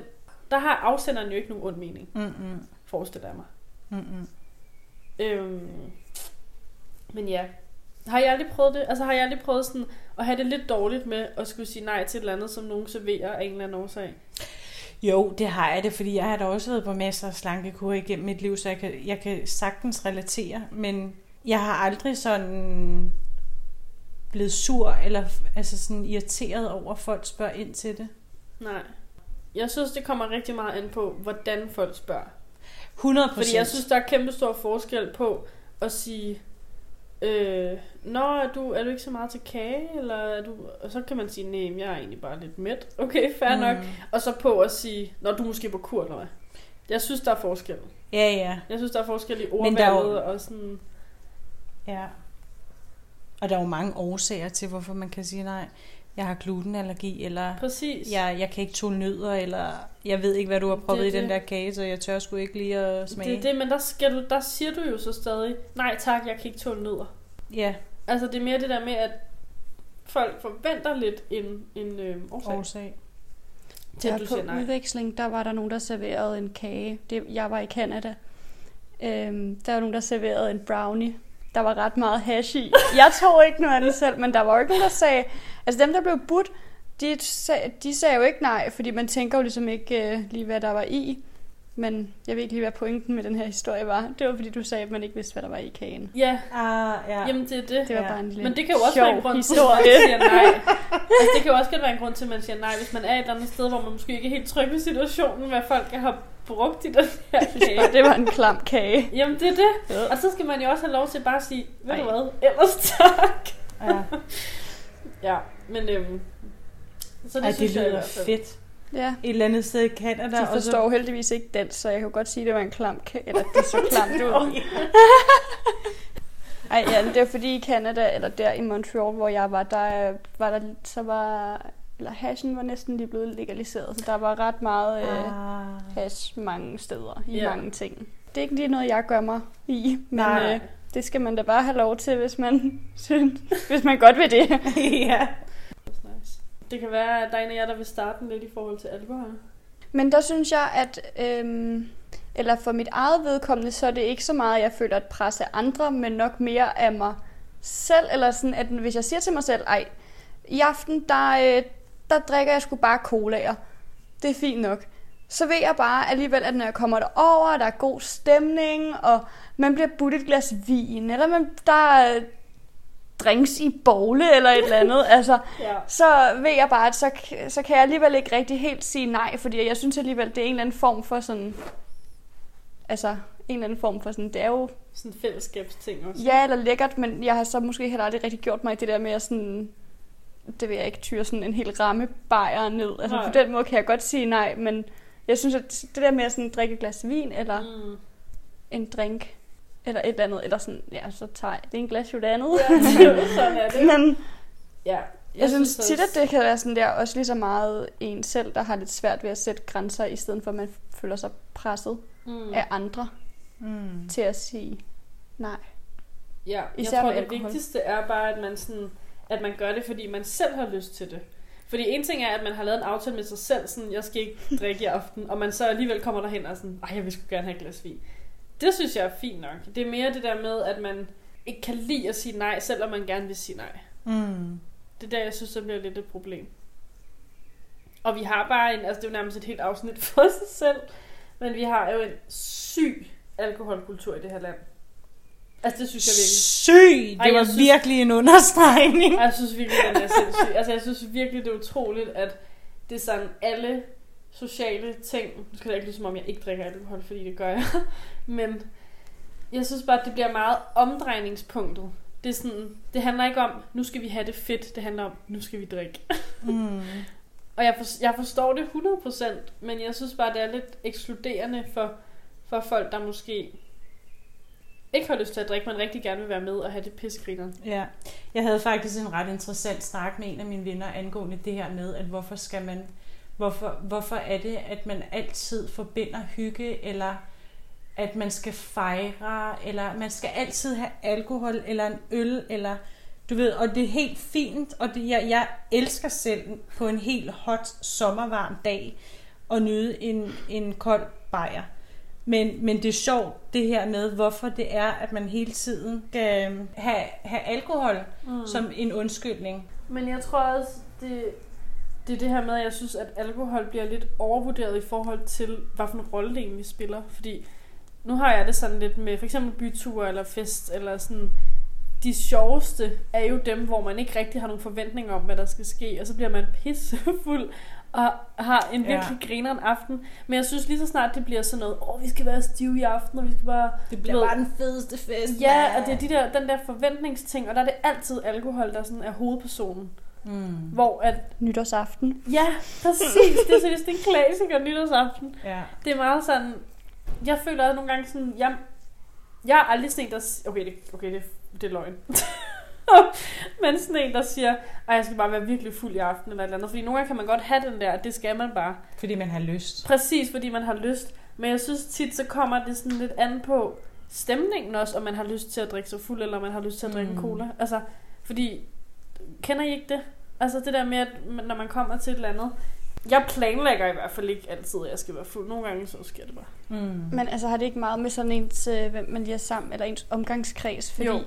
Der har afsenderen jo ikke nogen ond mening, Mm-mm. forestiller jeg mig. Mm-mm. Øhm, men ja, har jeg aldrig prøvet det? Altså har jeg aldrig prøvet sådan at have det lidt dårligt med at skulle sige nej til et eller andet, som nogen serverer af en eller anden årsag? Jo, det har jeg det, fordi jeg har da også været på masser af slankekurer igennem mit liv, så jeg kan, jeg kan sagtens relatere, men jeg har aldrig sådan blevet sur eller altså sådan irriteret over, at folk spørger ind til det. Nej. Jeg synes, det kommer rigtig meget an på, hvordan folk spørger. 100 Fordi jeg synes, der er kæmpe stor forskel på at sige, øh, Nå, er du, er du ikke så meget til kage? Eller er du... Og så kan man sige, nej, jeg er egentlig bare lidt mæt. Okay, fair mm. nok. Og så på at sige, når du er måske på kur, eller hvad? Jeg synes, der er forskel. Ja, ja, Jeg synes, der er forskel i er jo- ordvalget og sådan... ja. Og der er jo mange årsager til, hvorfor man kan sige nej. Jeg har glutenallergi, eller Præcis. jeg, jeg kan ikke tåle nødder, eller jeg ved ikke, hvad du har proppet Det i den det. der kage, så jeg tør sgu ikke lige at smage. Det er det, men der, skal du, der siger du jo så stadig, nej tak, jeg kan ikke tåle nødder. Ja, Altså det er mere det der med, at folk forventer lidt en, en øh, årsag årsag. til, Der du på siger nej. udveksling, der var der nogen, der serverede en kage. Det, jeg var i Canada. Øhm, der var nogen, der serverede en brownie. Der var ret meget hash i. Jeg tog ikke noget af det selv, men der var jo ikke nogen, der sagde... Altså dem, der blev budt, de, de sagde jo ikke nej, fordi man tænker jo ligesom ikke øh, lige, hvad der var i. Men jeg ved ikke lige, hvad pointen med den her historie var. Det var, fordi du sagde, at man ikke vidste, hvad der var i kagen. Ja, Ah, ja. jamen det er det. Det var Ja. bare en lille Men det kan jo også være en grund til, at historie. man siger nej. [laughs] Altså, det kan jo også godt være en grund til, at man siger nej, hvis man er et eller andet sted, hvor man måske ikke er helt tryg ved situationen, hvad folk har brugt i den her [laughs] kage. Og det var en klam kage. Jamen, det er det. Ja. Og så skal man jo også have lov til bare at sige, ved du hvad, ellers tak. ja. [laughs] Ja, men øhm, så det Ej, synes det jeg lyder fald. fedt. Ja, Et eller andet sted i Canada. de og så- forstår heldigvis ikke dansk, så jeg kan godt sige, at det var en klam kage. Eller det så klamt [laughs] ud. Ej, ja, det er fordi i Canada, eller der i Montreal, hvor jeg var, der var der, så var, eller hashen var næsten lige blevet legaliseret, så der var ret meget øh, Ah. hash mange steder i Ja. mange ting. Det er ikke lige noget, jeg gør mig i, men Nej. øh, det skal man da bare have lov til, hvis man [laughs] synes, hvis man godt vil det. [laughs] ja. Det kan være, at der er en af jer, der vil starte den lidt i forhold til alkohol. Men der synes jeg, at øhm, eller for mit eget vedkommende, så er det ikke så meget, at jeg føler et pres af andre, men nok mere af mig selv, eller sådan, at hvis jeg siger til mig selv, ej, i aften, der, øh, der drikker jeg sgu bare colaer. Det er fint nok. Så ved jeg bare alligevel, at når jeg kommer derover, der er god stemning, og man bliver budt et glas vin, eller man, der er drinks i bogle eller et eller andet. [laughs] Altså, Ja. så ved jeg bare, at så, så kan jeg alligevel ikke rigtig helt sige nej, fordi jeg synes alligevel, det er en eller anden form for sådan... Altså, en eller anden form for sådan... Det er jo Sådan fællesskabsting også. ja eller lækkert, men jeg har så måske heller aldrig rigtig gjort mig det der med at sådan... Det vil jeg ikke tyre sådan en hel ramme bajer ned. Altså Nej. på den måde kan jeg godt sige nej, men jeg synes, at det der med at sådan drikke et glas vin, eller Mm. en drink, eller et eller andet, eller sådan, ja, så tager jeg det er en glas jo det andet. Ja, [laughs] sådan er det. men Ja. Jeg, jeg synes tit, også- at det kan være sådan der, også lige så meget en selv, der har lidt svært ved at sætte grænser, i stedet for at man føler sig presset Mm. af andre Mm. til at sige nej. Ja, jeg Især tror, med det alkohol. vigtigste er bare, at man, sådan, at man gør det, fordi man selv har lyst til det. Fordi en ting er, at man har lavet en aftale med sig selv, sådan, jeg skal ikke [laughs] drikke i aften, og man så alligevel kommer derhen og sådan, ej, jeg vil sgu gerne have et glas vin. Det synes jeg er fint nok. Det er mere det der med, at man ikke kan lide at sige nej, selvom man gerne vil sige nej. Mm. Det er der, jeg synes, det bliver lidt et problem. Og vi har bare en, altså det er jo nærmest et helt afsnit [laughs] for sig selv, men vi har jo en syg alkoholkultur i det her land. Altså det synes jeg virkelig. Syg! Ej, Det jeg var synes- virkelig en understregning. Jeg synes virkelig, den er sindssyg. Altså, jeg synes virkelig, det er utroligt, at det er sådan alle sociale ting. Nu skal det ikke lyde som om, jeg ikke drikker alkohol, fordi det gør jeg. [laughs] Men jeg synes bare, at det bliver meget omdrejningspunktet. Det, er sådan, det handler ikke om, nu skal vi have det fedt. Det handler om, nu skal vi drikke. Mm. [laughs] Og jeg, for, jeg forstår det 100%, men jeg synes bare, det er lidt ekskluderende for, for folk, der måske ikke har lyst til at drikke, men rigtig gerne vil være med og have det pissegriner. Ja, jeg havde faktisk en ret interessant snak med en af mine venner angående det her med, at hvorfor skal man, hvorfor, hvorfor er det, at man altid forbinder hygge, eller at man skal fejre, eller man skal altid have alkohol, eller en øl, eller du ved, og det er helt fint, og det, jeg, jeg elsker selv på en helt hot, sommervarm dag at nyde en, en kold bajer. Men, men det er sjovt, det her med, hvorfor det er, at man hele tiden skal øhm, have, have alkohol mm. som en undskyldning. Men jeg tror også, det, det er det her med, at jeg synes, at alkohol bliver lidt overvurderet i forhold til, hvad for en rolle det egentlig spiller. Fordi nu har jeg det sådan lidt med for eksempel byture eller fest, eller sådan, de sjoveste er jo dem, hvor man ikke rigtig har nogen forventninger om, hvad der skal ske, og så bliver man [laughs] pissefuld og har en virkelig ja. grineren aften. Men jeg synes lige så snart det bliver sådan noget, åh, oh, vi skal være stive i aften, og vi skal bare... Det bliver bare den fedeste fest. Ja, og det er de der, den der forventningsting, og der er det altid alkohol, der sådan er hovedpersonen. Mm. Hvor at Nytårsaften. Ja, præcis. Det er seriøst en klassiker nytårsaften. Ja. Det er meget sådan... Jeg føler også nogle gange sådan... Jeg, jeg har aldrig set der... Okay, det, okay det, det er løgn. [laughs] [laughs] Men sådan en, der siger, at jeg skal bare være virkelig fuld i aften eller et eller andet. Fordi nogle gange kan man godt have den der, at det skal man bare. Fordi man har lyst. Præcis, fordi man har lyst. Men jeg synes tit, så kommer det sådan lidt an på stemningen også, om man har lyst til at drikke sig fuld, eller om man har lyst til at drikke mm. en cola. Altså, fordi, kender I ikke det? Altså det der med, at når man kommer til et eller andet, jeg planlægger i hvert fald ikke altid, at jeg skal være fuld. Nogle gange så sker det bare. Mm. Men altså har det ikke meget med sådan ens, øh, hvem man lige er sammen, eller ens omgangskreds? Fordi Jo.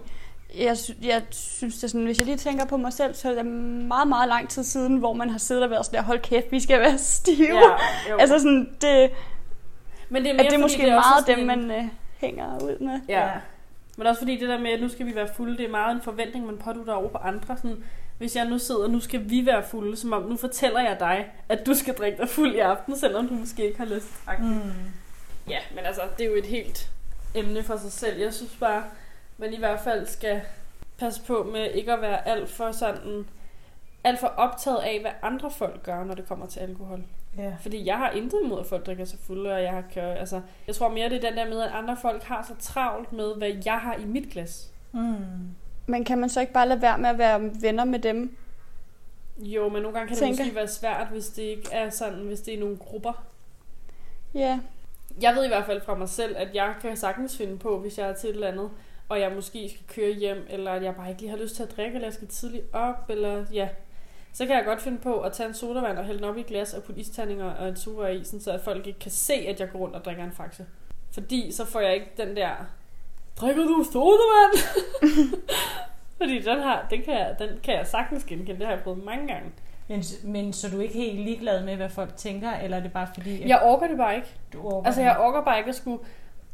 Jeg, jeg synes, det er sådan, hvis jeg lige tænker på mig selv, så er det meget, meget lang tid siden, hvor man har siddet og været sådan der, hold kæft, vi skal være stive. jo. [laughs] Altså sådan, det, Men det er, at mere, det er måske det er også meget sådan dem, man øh, hænger ud med. Ja. Ja. Men også fordi det der med, at nu skal vi være fulde, det er meget en forventning, man pådutter over på andre. Sådan, hvis jeg nu sidder, nu skal vi være fulde, som om nu fortæller jeg dig, at du skal drikke dig fuld i aften, selvom du måske ikke har lyst. Mm. Ja, men altså, det er jo et helt emne for sig selv. Jeg synes bare, man i hvert fald skal passe på med ikke at være alt for sådan alt for optaget af, hvad andre folk gør, når det kommer til alkohol. Ja. Fordi jeg har intet imod, at folk drikker sig fulde, og jeg har kørt, altså, jeg tror mere, det er den der med, at andre folk har så travlt med, hvad jeg har i mit glas. Mm. Men kan man så ikke bare lade være med at være venner med dem? Jo, men nogle gange kan det Tænker. måske være svært, hvis det ikke er sådan, hvis det er nogle grupper. Ja, Jeg ved i hvert fald fra mig selv, at jeg kan sagtens finde på, hvis jeg er til et eller andet, og jeg måske skal køre hjem, eller at jeg bare ikke lige har lyst til at drikke, eller jeg skal tidligt op, eller ja. Så kan jeg godt finde på at tage en sodavand og hælde den op i et glas og putte isterninger og en sugerør i, sådan så at folk ikke kan se, at jeg går rundt og drikker en faxe. Fordi så får jeg ikke den der, drikker du sodavand? [laughs] Fordi den, har, den, kan jeg, den kan jeg sagtens genkende, det har jeg prøvet mange gange. Men, men så er du ikke helt ligeglad med, hvad folk tænker, eller er det bare fordi, at Jeg orker det bare ikke. du overgår Altså jeg orker bare ikke at skulle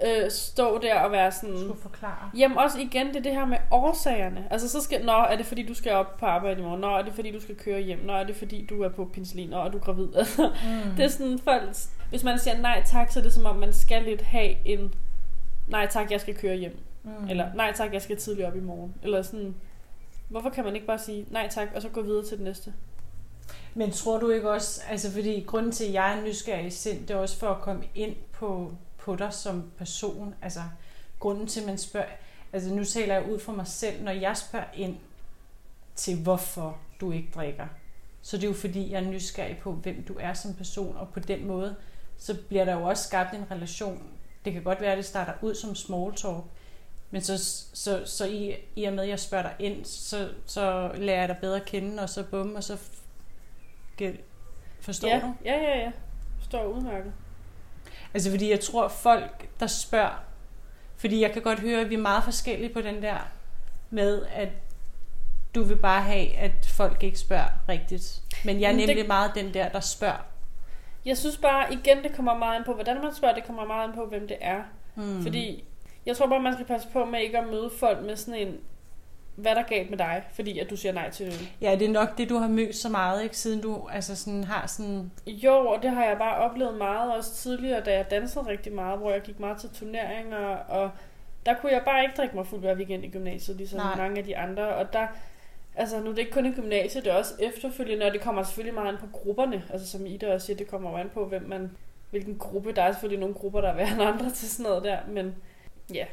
øh, stå der og være sådan... skulle forklare? Jamen også igen, det er det her med årsagerne. Altså så skal, nå, er det fordi du skal op på arbejde i morgen? Nå, er det fordi du skal køre hjem? Nå, er det fordi du er på penicillin? Nå, er du gravid? [laughs] Altså, Mm. det er sådan folk, hvis man siger nej tak, så er det som om man skal lidt have en, nej tak, jeg skal køre hjem. mm. Eller nej tak, jeg skal tidligt op i morgen. Eller sådan, hvorfor kan man ikke bare sige nej tak, og så gå videre til det næste? Men tror du ikke også, altså fordi grunden til, at jeg er nysgerrig sind, det er også for at komme ind på, på dig som person. Altså grunden til, at man spørger, altså nu taler jeg ud fra mig selv, når jeg spørger ind til, hvorfor du ikke drikker, så det er jo fordi, jeg er nysgerrig på, hvem du er som person, og på den måde, så bliver der jo også skabt en relation. Det kan godt være, at det starter ud som small talk, men så, så, så i, i og med, at jeg spørger dig ind, så, så lærer jeg dig bedre at kende, og så bum, og så Forstår ja, du? ja, ja, ja. Forstår udmærket. Altså fordi jeg tror folk, der spørger, fordi jeg kan godt høre, at vi er meget forskellige på den der med, at du vil bare have, at folk ikke spørger rigtigt. Men jeg er Men det- nemlig meget den der, der spørger. Jeg synes bare, igen, det kommer meget an på, hvordan man spørger, det kommer meget an på, hvem det er. Mm. Fordi jeg tror bare, man skal passe på med ikke at møde folk med sådan en, hvad er der galt med dig, fordi at du siger nej til øl. Ja, det er nok det, du har mødt så meget, ikke? Siden du altså sådan, har sådan... Jo, og det har jeg bare oplevet meget også tidligere, da jeg dansede rigtig meget, hvor jeg gik meget til turneringer, og der kunne jeg bare ikke drikke mig fuld hver weekend i gymnasiet, ligesom Nej. Mange af de andre. Og der, altså nu er det ikke kun i gymnasiet, det er også efterfølgende, og det kommer selvfølgelig meget an på grupperne. Altså som Ida også siger, det kommer an på, hvem man, hvilken gruppe. Der er selvfølgelig nogle grupper, der er værre end andre til sådan noget der, men ja.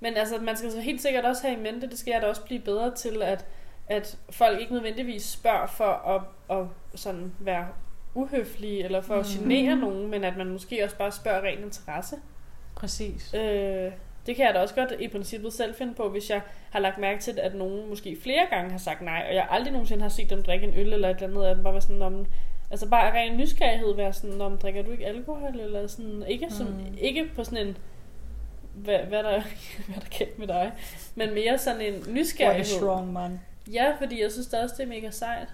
Men altså, man skal så helt sikkert også have i mente, det skal jeg da også blive bedre til, at, at folk ikke nødvendigvis spørger for at, at sådan være uhøflige, eller for at Mm. genere nogen, men at man måske også bare spørger ren interesse. Præcis. Øh, det kan jeg da også godt i princippet selv finde på, hvis jeg har lagt mærke til, at nogen måske flere gange har sagt nej, og jeg aldrig nogensinde har set dem drikke en øl eller et eller andet, og bare være sådan om, altså bare ren nysgerrighed være sådan, om drikker du ikke alkohol, eller sådan, ikke, som, Mm. mm. ikke på sådan en, hvad, hvad, der, [laughs] hvad der er galt med dig, men mere sådan en What a nysgerrighed. strong man. Ja, fordi jeg synes også, det er mega sejt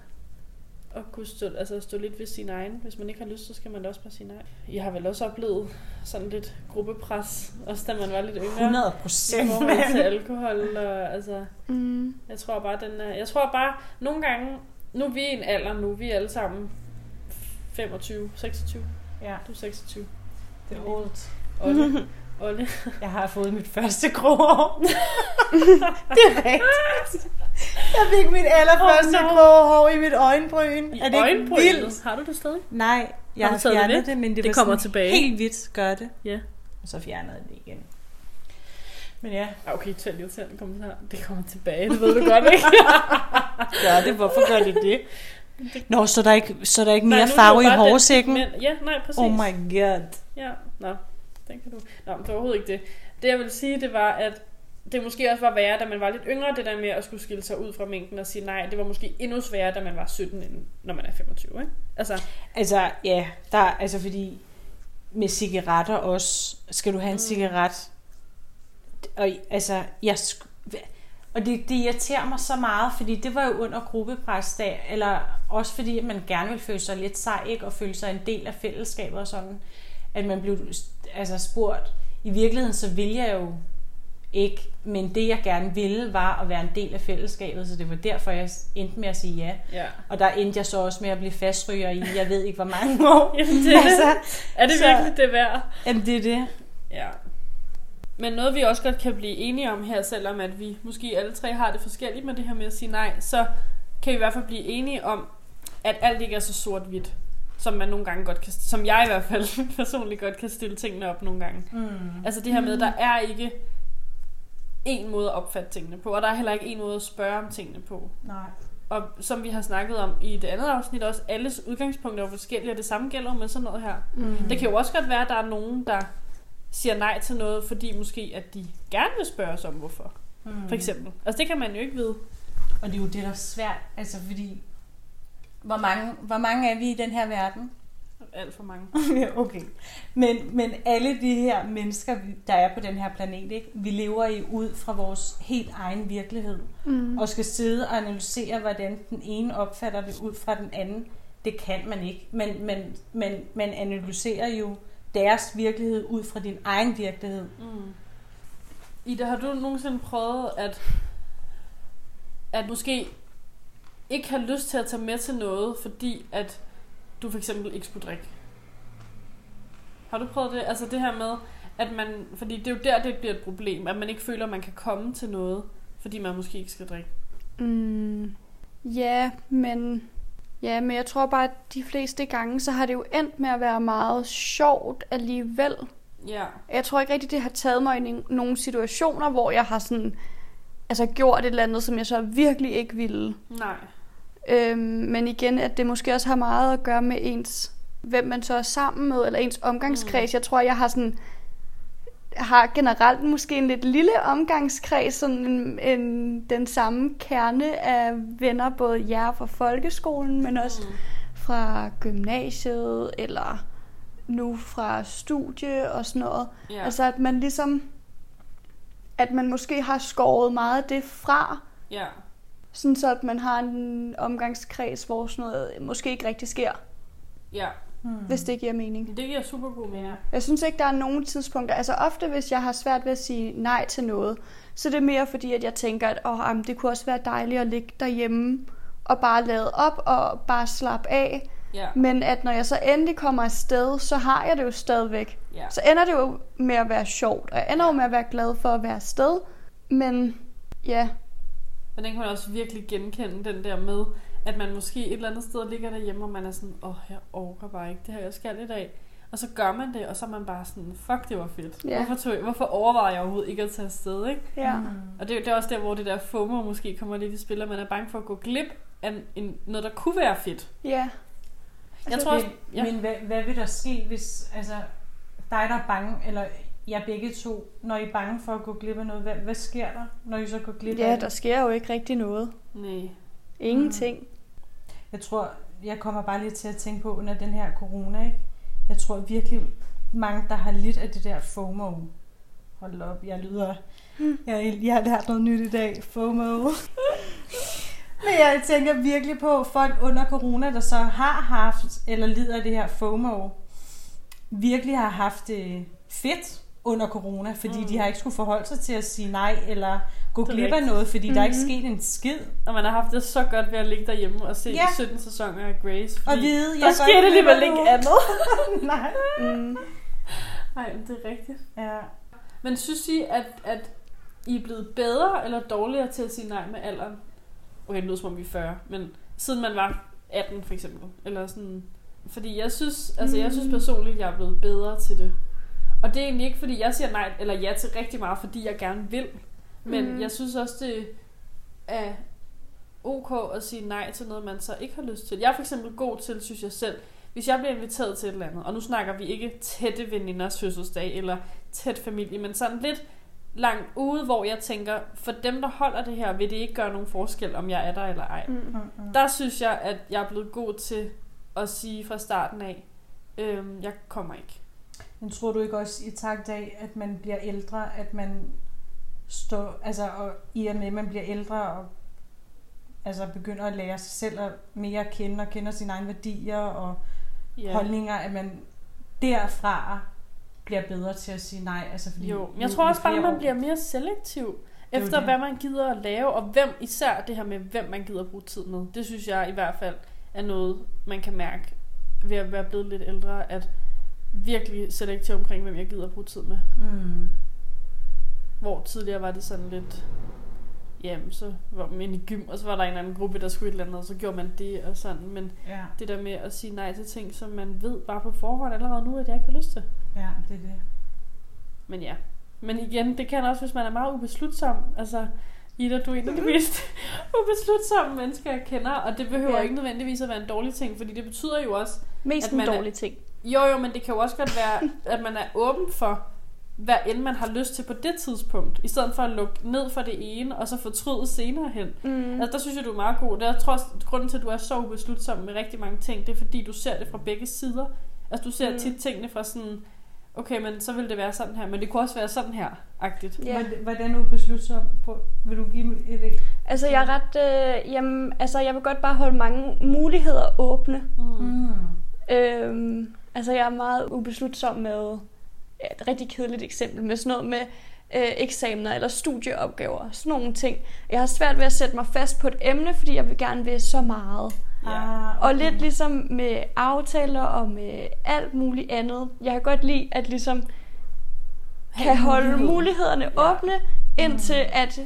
at kunne stå, altså stå lidt ved sin egen. Hvis man ikke har lyst, så skal man da også bare sige nej. Jeg har vel også oplevet sådan lidt gruppepres, også da man var lidt yngre. 100 I procent, forhold til alkohol, og altså, Mm. jeg tror bare, den er, jeg tror bare, nogle gange, nu er vi i en alder nu, vi er alle sammen 25, 26, Ja, du er 26. det er old. Olle, [laughs] Olle. Jeg har fået mit første grå hår. [laughs] det er rigtigt. Jeg fik mit allerførste Oh, oh, no. grå hår i mit øjenbryn. I er det ikke øjenbrynet. vildt? Har du det stadig? Nej, jeg Har har det fjernet væk? det, men det, Det kommer tilbage. helt hvidt, gør det. Ja. Og så fjernede det igen. Men ja. Okay, tæt irriterende kommentar. Det kommer tilbage, det ved du godt, ikke? [laughs] Gør det, hvorfor gør det det? Nå, så er der ikke, så er der ikke Nej, mere er det farve jo i hårsækken? Men, ja, nej, præcis. Oh my god. Ja, nå, den kan du. Nå, men det var overhovedet ikke det. Det jeg vil sige, det var, at det måske også var værre, da man var lidt yngre, det der med at skulle skille sig ud fra mængden og sige nej. Det var måske endnu sværere, da man var 17, end når man er 25, ikke? Altså, Altså, ja, der, altså fordi med cigaretter også, skal du have en Mm. cigaret, og altså, jeg, og det, det irriterer mig så meget, fordi det var jo under gruppepres, da, eller også fordi, at man gerne vil føle sig lidt sej, ikke, og føle sig en del af fællesskabet og sådan, at man blev altså, spurgt. I virkeligheden, så ville jeg jo ikke, men det jeg gerne ville, var at være en del af fællesskabet, så det var derfor, jeg endte med at sige ja. ja. Og der endte jeg så også med at blive fastryger i, jeg ved ikke hvor mange år. [laughs] Jamen, det er det. altså, Er det så- virkelig det værd? jamen, det er det. Ja. Men noget vi også godt kan blive enige om her, selvom at vi måske alle tre har det forskelligt med det her med at sige nej, så kan vi i hvert fald blive enige om, at alt ikke er så sort-hvidt, som man nogle gange godt kan, som jeg i hvert fald [laughs] personligt godt kan stille tingene op nogle gange. Mm. Altså det her med, der er ikke en måde at opfatte tingene på, og der er heller ikke en måde at spørge om tingene på. Nej. Og som vi har snakket om i det andet afsnit også, alles udgangspunkter er forskellige, og det samme gælder med sådan noget her. Mm. Det kan jo også godt være, at der er nogen, der siger nej til noget, fordi måske at de gerne vil spørge os om, hvorfor. Mm. For eksempel. Altså det kan man jo ikke vide. Og det er jo det, der er svært, altså fordi, hvor mange, hvor mange er vi i den her verden? Alt for mange. [laughs] Okay. Men, men alle de her mennesker, vi- der er på den her planet, ikke? vi lever i ud fra vores helt egen virkelighed. Mm. Og skal sidde og analysere, hvordan den ene opfatter det ud fra den anden. Det kan man ikke. Men, men, men man analyserer jo deres virkelighed ud fra din egen virkelighed. Mm. Ida, har du nogensinde prøvet at, at måske ikke have lyst til at tage med til noget, fordi at du for eksempel ikke skulle drikke? Har du prøvet det? Altså det her med, at man, fordi det er jo der, det bliver et problem, at man ikke føler, at man kan komme til noget, fordi man måske ikke skal drikke. Mm, ja, men ja, men jeg tror bare, at de fleste gange, så har det jo endt med at være meget sjovt alligevel. Ja. Jeg tror ikke rigtig, det har taget mig i nogle situationer, hvor jeg har sådan, altså gjort et eller andet, som jeg så virkelig ikke ville. Nej. Øhm, men igen, at det måske også har meget at gøre med ens, hvem man så er sammen med, eller ens omgangskreds. Mm. Jeg tror, jeg har sådan har generelt måske en lidt lille omgangskreds, sådan en, en, den samme kerne af venner, både jer fra folkeskolen, men også Mm. fra gymnasiet, eller nu fra studie og sådan noget. Ja. Altså at man ligesom, at man måske har skåret meget af det fra, ja. Sådan så at man har en omgangskreds, hvor sådan noget måske ikke rigtig sker, Ja. Hmm. hvis det giver mening. Det giver super god mening. Jeg synes ikke, der er nogen tidspunkter, altså ofte hvis jeg har svært ved at sige nej til noget, så det er mere fordi, at jeg tænker, at åh, jamen, det kunne også være dejligt at ligge derhjemme og bare lade op og bare slappe af. Ja. Men at når jeg så endelig kommer afsted, så har jeg det jo stadigvæk. ja. Så ender det jo med at være sjovt, og jeg ender jo med at være glad for at være afsted. Men ja, Men den kan man også virkelig genkende, den der med, at man måske et eller andet sted ligger derhjemme, og man er sådan, åh, oh, jeg orker bare ikke, det her jeg skal i dag. Og så gør man det, og så er man bare sådan, fuck, det var fedt. Ja. Hvorfor, tog jeg, hvorfor overvejer jeg overhovedet ikke at tage afsted, ikke? ja. Mm. Og det, er det er også der, hvor det der FOMO måske kommer lidt i spil, og man er bange for at gå glip af en, noget, der kunne være fedt. ja. Jeg tror også, Men, ja. men hvad, hvad vil der ske, hvis altså, dig, der er bange, eller jeg begge to, når I er bange for at gå glip af noget, hvad, hvad sker der, når I så går glip Ja, af der det? sker jo ikke rigtig noget. Nej. Ingenting. Jeg tror, jeg kommer bare lige til at tænke på under den her corona, ikke? Jeg tror virkelig mange, der har lidt af det der FOMO. Hold op, jeg lyder... Jeg, jeg har lært noget nyt i dag. FOMO. [laughs] Men jeg tænker virkelig på folk under corona, der så har haft, eller lider af det her FOMO, virkelig har haft det fedt under corona, fordi Mm. mm. de har ikke skulle forholde sig til at sige nej, eller gå glip af noget, fordi mm. der er ikke Mhm. sket en skid. Og man har haft det så godt ved at ligge derhjemme og se Ja. 17 sæsoner af Grace. Og vide, der jeg skete alligevel ikke andet. [laughs] Nej. Mm. Nej, men det er rigtigt. Ja. Men synes I, at, at I er blevet bedre eller dårligere til at sige nej med alderen? Okay, det lyder som om vi er 40, men siden man var 18 for eksempel. Eller sådan, fordi jeg synes, altså jeg synes personligt, jeg er blevet bedre til det. Og det er egentlig ikke, fordi jeg siger nej eller ja til rigtig meget, fordi jeg gerne vil. Men mm. jeg synes også, det er ok at sige nej til noget, man så ikke har lyst til. Jeg er for eksempel god til, synes jeg selv, hvis jeg bliver inviteret til et eller andet, og nu snakker vi ikke tætte veninders fødselsdag eller tæt familie, men sådan lidt langt ude, hvor jeg tænker, for dem, der holder det her, vil det ikke gøre nogen forskel, om jeg er der eller ej. Mm. Mm-mm. Der synes jeg, at jeg er blevet god til at sige fra starten af, øhm, jeg kommer ikke. Men tror du ikke også i takt af, at man bliver ældre, at man står, altså og i og med, at man bliver ældre og altså begynder at lære sig selv at mere at kende og kender sine egne værdier og Ja. holdninger, at man derfra bliver bedre til at sige nej. Altså fordi Jo, men jeg tror også bare, at man år- bliver mere selektiv er efter, det. hvad man gider at lave, og hvem især det her med, hvem man gider at bruge tid med. Det synes jeg i hvert fald er noget, man kan mærke ved at være blevet lidt ældre, at virkelig selektiv omkring, hvem jeg gider at bruge tid med. Mm. Hvor tidligere var det sådan lidt, jamen så var man inde i gym, og så var der en eller anden gruppe, der skulle et eller andet, og så gjorde man det og sådan. Men Ja, det der med at sige nej til ting, som man ved bare på forhånd allerede nu, at jeg ikke har lyst til. ja, det er det. Men ja. Men igen, det kan også, hvis man er meget ubeslutsom. Altså, Ida, du er en af de mest [laughs] ubeslutsomme mennesker, jeg kender. Og det behøver Ja. ikke nødvendigvis at være en dårlig ting, fordi det betyder jo også... Mest At en man er- dårlig ting. Jo, jo, men det kan jo også godt være, at man er åben for, hvad end man har lyst til på det tidspunkt. I stedet for at lukke ned for det ene, og så fortryde senere hen. Mm. Altså, der synes jeg, du er meget god. Det er, jeg tror også, grunden til, at du er så ubeslutsom med rigtig mange ting, det er, fordi du ser det fra begge sider. Altså, du ser Mm. tit tingene fra sådan, okay, men så vil det være sådan her, men det kunne også være sådan her, agtigt. Ja. Hvordan- Hvordan ubeslutsom vil du give mig et et- Altså, jeg er ret... Øh, jamen, altså, jeg vil godt bare holde mange muligheder åbne. Mm. Mm. Øhm, altså, jeg er meget ubeslutsom med ja, et rigtig kedeligt eksempel med sådan noget med øh, eksamener eller studieopgaver. Sådan nogle ting. Jeg har svært ved at sætte mig fast på et emne, fordi jeg vil gerne vil så meget. Ja. Ah, Og lidt ligesom med aftaler og med alt muligt andet. Jeg kan godt lide at ligesom kan holde mulighed. mulighederne Ja. åbne, indtil at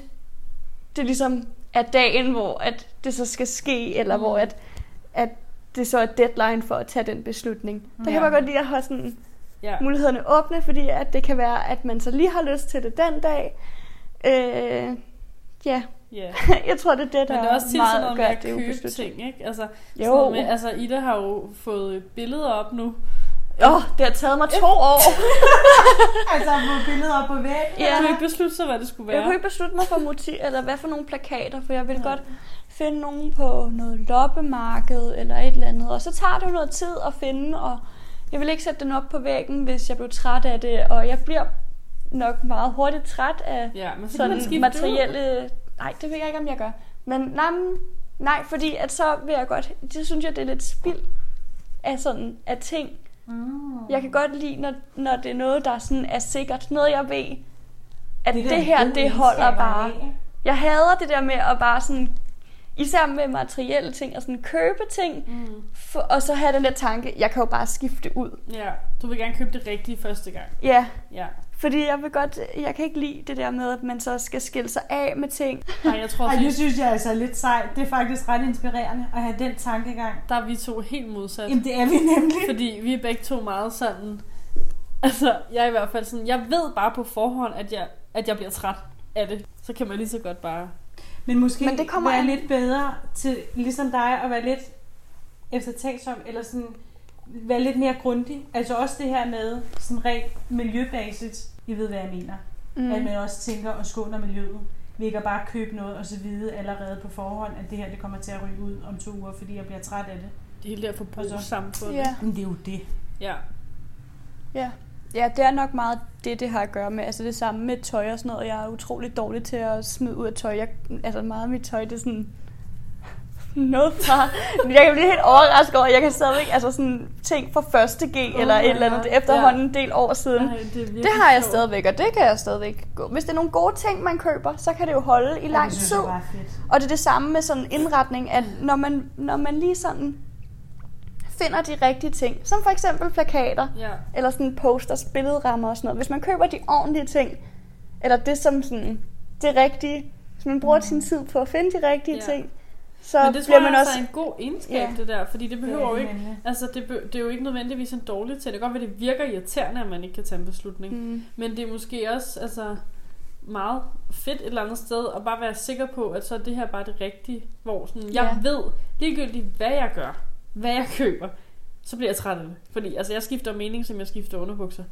det ligesom er dagen, hvor at det så skal ske, eller Mm. hvor at, at det så er deadline for at tage den beslutning. Der kan Ja. jeg godt lide at holde sådan Ja. mulighederne åbne, fordi at det kan være, at man så lige har lyst til det den dag. Øh, ja, ja. [laughs] jeg tror, det er det, der Men det er også tit sådan noget med at købe ting, ikke? Altså, sådan Jo, noget med, altså, Ida har jo fået billeder op nu. Åh, oh, det har taget mig to år. [laughs] Altså på billeder på væggen. Ja. Ja. Du kan ikke beslutte sig, hvad det skulle Jeg være. kunne ikke beslutte mig for motiv, eller hvad for nogle plakater, for jeg vil godt finde nogen på noget loppemarked eller et eller andet. Og så tager det jo noget tid at finde, og jeg vil ikke sætte den op på væggen, hvis jeg bliver træt af det. Og jeg bliver nok meget hurtigt træt af Ja, men så sådan materielle... Nej, det ved jeg ikke, om jeg gør. Men nej, nej, fordi at så vil jeg godt... Det synes jeg, det er lidt spild af, sådan, af ting. Mm. Jeg kan godt lide, når, når det er noget, der sådan er sikkert. Noget, jeg ved, at det, det her, det holder bare. Jeg hader det der med at bare sådan, især med materielle ting, og sådan købe ting, Mm. for, og så have den der tanke, jeg kan jo bare skifte ud. Ja, du vil gerne købe det rigtige første gang. Ja, Ja. Fordi jeg vil godt, jeg kan ikke lide det der med, at man så skal skille sig af med ting. Nej, jeg tror Ej, det synes jeg altså er lidt sejt. Det er faktisk ret inspirerende at have den tankegang. der er vi to helt modsat. Jamen, det er vi nemlig. Fordi vi er begge to meget sådan... Altså, jeg er i hvert fald sådan... Jeg ved bare på forhånd, at jeg, at jeg bliver træt af det. Så kan man lige så godt bare... Men måske Men det kommer være an- lidt bedre til, ligesom dig, at være lidt eftertænksom, eller sådan være lidt mere grundig. Altså også det her med sådan rent miljøbasis. I ved, hvad jeg mener. Mm. At man også tænker og skåner miljøet. Vi ikke bare købe noget og så vide allerede på forhånd, at det her det kommer til at ryge ud om to uger, fordi jeg bliver træt af det. Det hele der forbrugssamfund. Ja. Men det er jo det. ja. Ja. ja, det er nok meget det, det har at gøre med. Altså det samme med tøj og sådan noget. Jeg er utrolig dårlig til at smide ud af tøj. Jeg, altså meget af mit tøj, det er sådan [laughs] noget fra... Jeg kan blive helt overrasket over, at jeg kan stadigvæk... Altså sådan ting fra første G oh eller et eller andet God. efterhånden en del år siden. Ej, det, Det har jeg stadigvæk, og det kan jeg stadigvæk gå. Hvis det er nogle gode ting, man køber, så kan det jo holde i lang tid. Og det er det samme med sådan indretning, at når man, når man lige sådan finder de rigtige ting, som for eksempel plakater, Ja. eller sådan posters, billedrammer og sådan noget. Hvis man køber de ordentlige ting, eller det som sådan det rigtige, hvis man bruger sin tid på at finde de rigtige Ja. ting, så Men det tror bliver jeg man også også... er en god egenskab, Ja. det der. Fordi det behøver jo ikke... nemlig. Altså, det, be- det er jo ikke nødvendigvis en dårlig ting. Det kan godt være, det virker irriterende, at man ikke kan tage en beslutning. Mm. Men det er måske også altså, meget fedt et eller andet sted at bare være sikker på, at så er det her bare det rigtige. Hvor sådan, jeg Ja. ved ligegyldigt, hvad jeg gør, hvad jeg køber, så bliver jeg træt af det. Fordi altså, jeg skifter mening, som jeg skifter underbukser.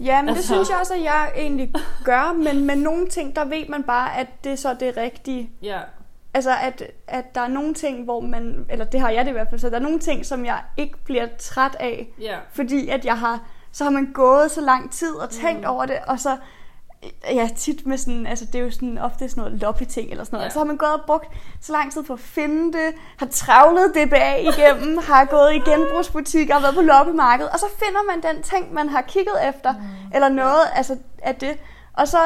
Ja, men det Altså- synes jeg også, at jeg egentlig gør, men med nogle ting, der ved man bare, at det er så det rigtige. Ja, Altså, at, at der er nogle ting, hvor man, eller det har jeg det i hvert fald, så der er nogle ting, som jeg ikke bliver træt af, ja. fordi at jeg har, så har man gået så lang tid og tænkt Mm. over det, og så, ja, tit med sådan, altså det er jo sådan ofte sådan noget loppy ting eller sådan noget, ja. så har man gået og brugt så lang tid på at finde det, har travlet DBA igennem, [laughs] har gået i genbrugsbutikker og været på loppemarkedet, og så finder man den ting, man har kigget efter, mm. eller noget, altså af det, og så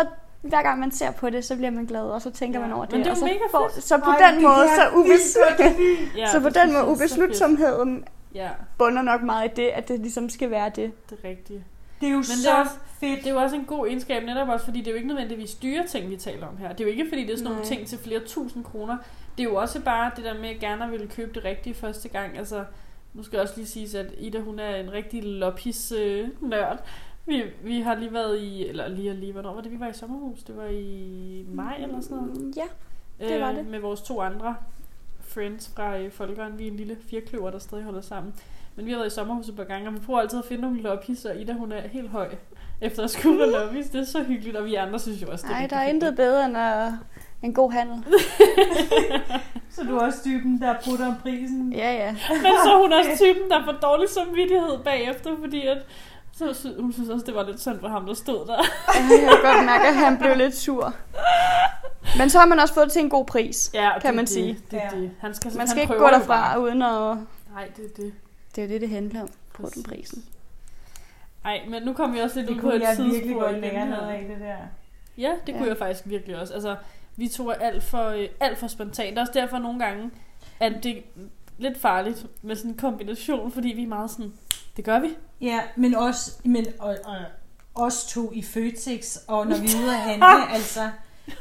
hver gang man ser på det, så bliver man glad, og så tænker Ja. man over Men det. det er og så, mega får, så på Ej, den det måde, så, ubes, [laughs] ja så på det den måde, ubeslutsomheden Ja, bunder nok meget i det, at det ligesom skal være det. det er rigtigt. Det er jo Men så det er også- fedt. Det er jo også en god egenskab, netop også fordi det er jo ikke nødvendigvis dyre ting, vi taler om her. Det er jo ikke fordi, det er sådan nogle Nej. ting til flere tusind kroner. Det er jo også bare det der med, at gerne ville købe det rigtige første gang. Altså, nu skal jeg også lige sige, at Ida hun er en rigtig loppis øh, nørd. Vi, vi har lige været i, eller lige og lige, hvornår var det, vi var i sommerhus? Det var i maj eller sådan noget. Ja, det var det. Med vores to andre friends fra øh, Folkeren. Vi er en lille firkløver, der stadig holder sammen. Men vi har været i sommerhuset et par gange, og vi prøver altid at finde nogle loppis, og Ida hun er helt høj efter at skulle være loppis. Det er så hyggeligt, og vi andre synes jo også, det er Nej, der er intet bedre end uh, en god handel. [laughs] Så du er også typen, der putter om prisen. Ja, ja. Men så er hun også [laughs] typen, der får dårlig samvittighed bagefter, fordi at så sy- hun synes også, det var lidt synd for ham, der stod der. Jeg kan godt mærke, at han blev lidt sur. Men så har man også fået det til en god pris. Ja, Kan det, man det, sige. Det, Ja. det, det. Han skal, Man han skal ikke gå derfra bare. uden at... Nej, det er det. Det er jo det, det handler om. På den prisen. Ej, men nu kommer vi også lidt Det ud på kunne et jeg sidespor virkelig godt igen lære her. noget af det der. Ja, det kunne Ja. jeg faktisk virkelig også. Altså, vi to er alt for, øh, alt for spontant. Det er også derfor nogle gange, at det er lidt farligt med sådan en kombination, fordi vi er meget sådan, det gør vi. Ja, men også, men, og, og, os to i Føtex, og når vi er ude at [laughs] handle, altså,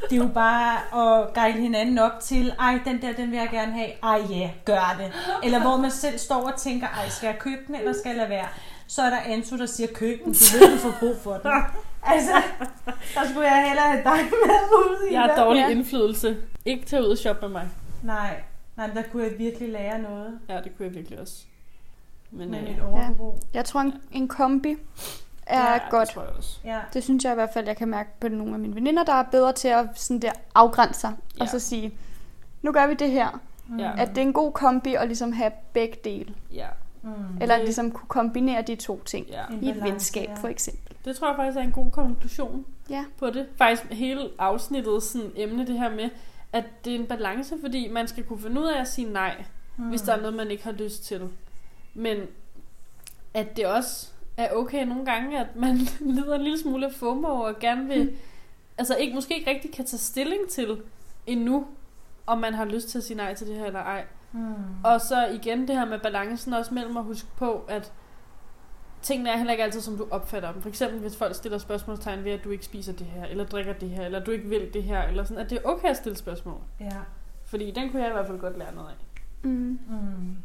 det er jo bare at guide hinanden op til, ej, den der, den vil jeg gerne have, ej ja, gør det. Eller hvor man selv står og tænker, ej, skal jeg købe den, eller skal jeg lade være? Så er der Anto, der siger, køb den, du ved, du får brug for den. [laughs] Altså, der skulle jeg hellere have dig med ud i Jeg har dårlig Ja. indflydelse. Ikke tage ud og shoppe med mig. Nej, nej, men der kunne jeg virkelig lære noget Ja, det kunne jeg virkelig også. Men, med øh, mit overforbrug. Jeg tror, en, en kombi er ja, ja, godt. Det tror jeg også. Ja. Det synes jeg i hvert fald, jeg kan mærke på nogle af mine veninder, der er bedre til at sådan der afgrænse sig. Ja. Og så sige, nu gør vi det her. Mm. Ja. At det er en god kombi at ligesom have begge dele. Ja, Mm. Eller ligesom kunne kombinere de to ting. ja. I et venskab ja. for eksempel. Det tror jeg faktisk er en god konklusion Ja. på det. Faktisk hele afsnittet sådan emne det her med, at det er en balance, fordi man skal kunne finde ud af at sige nej, mm. hvis der er noget, man ikke har lyst til. Men at det også er okay nogle gange, at man [laughs] lider en lille smule af FOMO og gerne vil, mm. altså ikke, måske ikke rigtig kan tage stilling til endnu, om man har lyst til at sige nej til det her eller ej. Mm. Og så igen det her med balancen også mellem at huske på, at tingene er heller ikke altid, som du opfatter dem. For eksempel, hvis folk stiller spørgsmålstegn ved, at du ikke spiser det her, eller drikker det her, eller du ikke vil det her, eller sådan, at det er okay at stille spørgsmål. Ja. Fordi den kunne jeg i hvert fald godt lære noget af. Mm. Mm.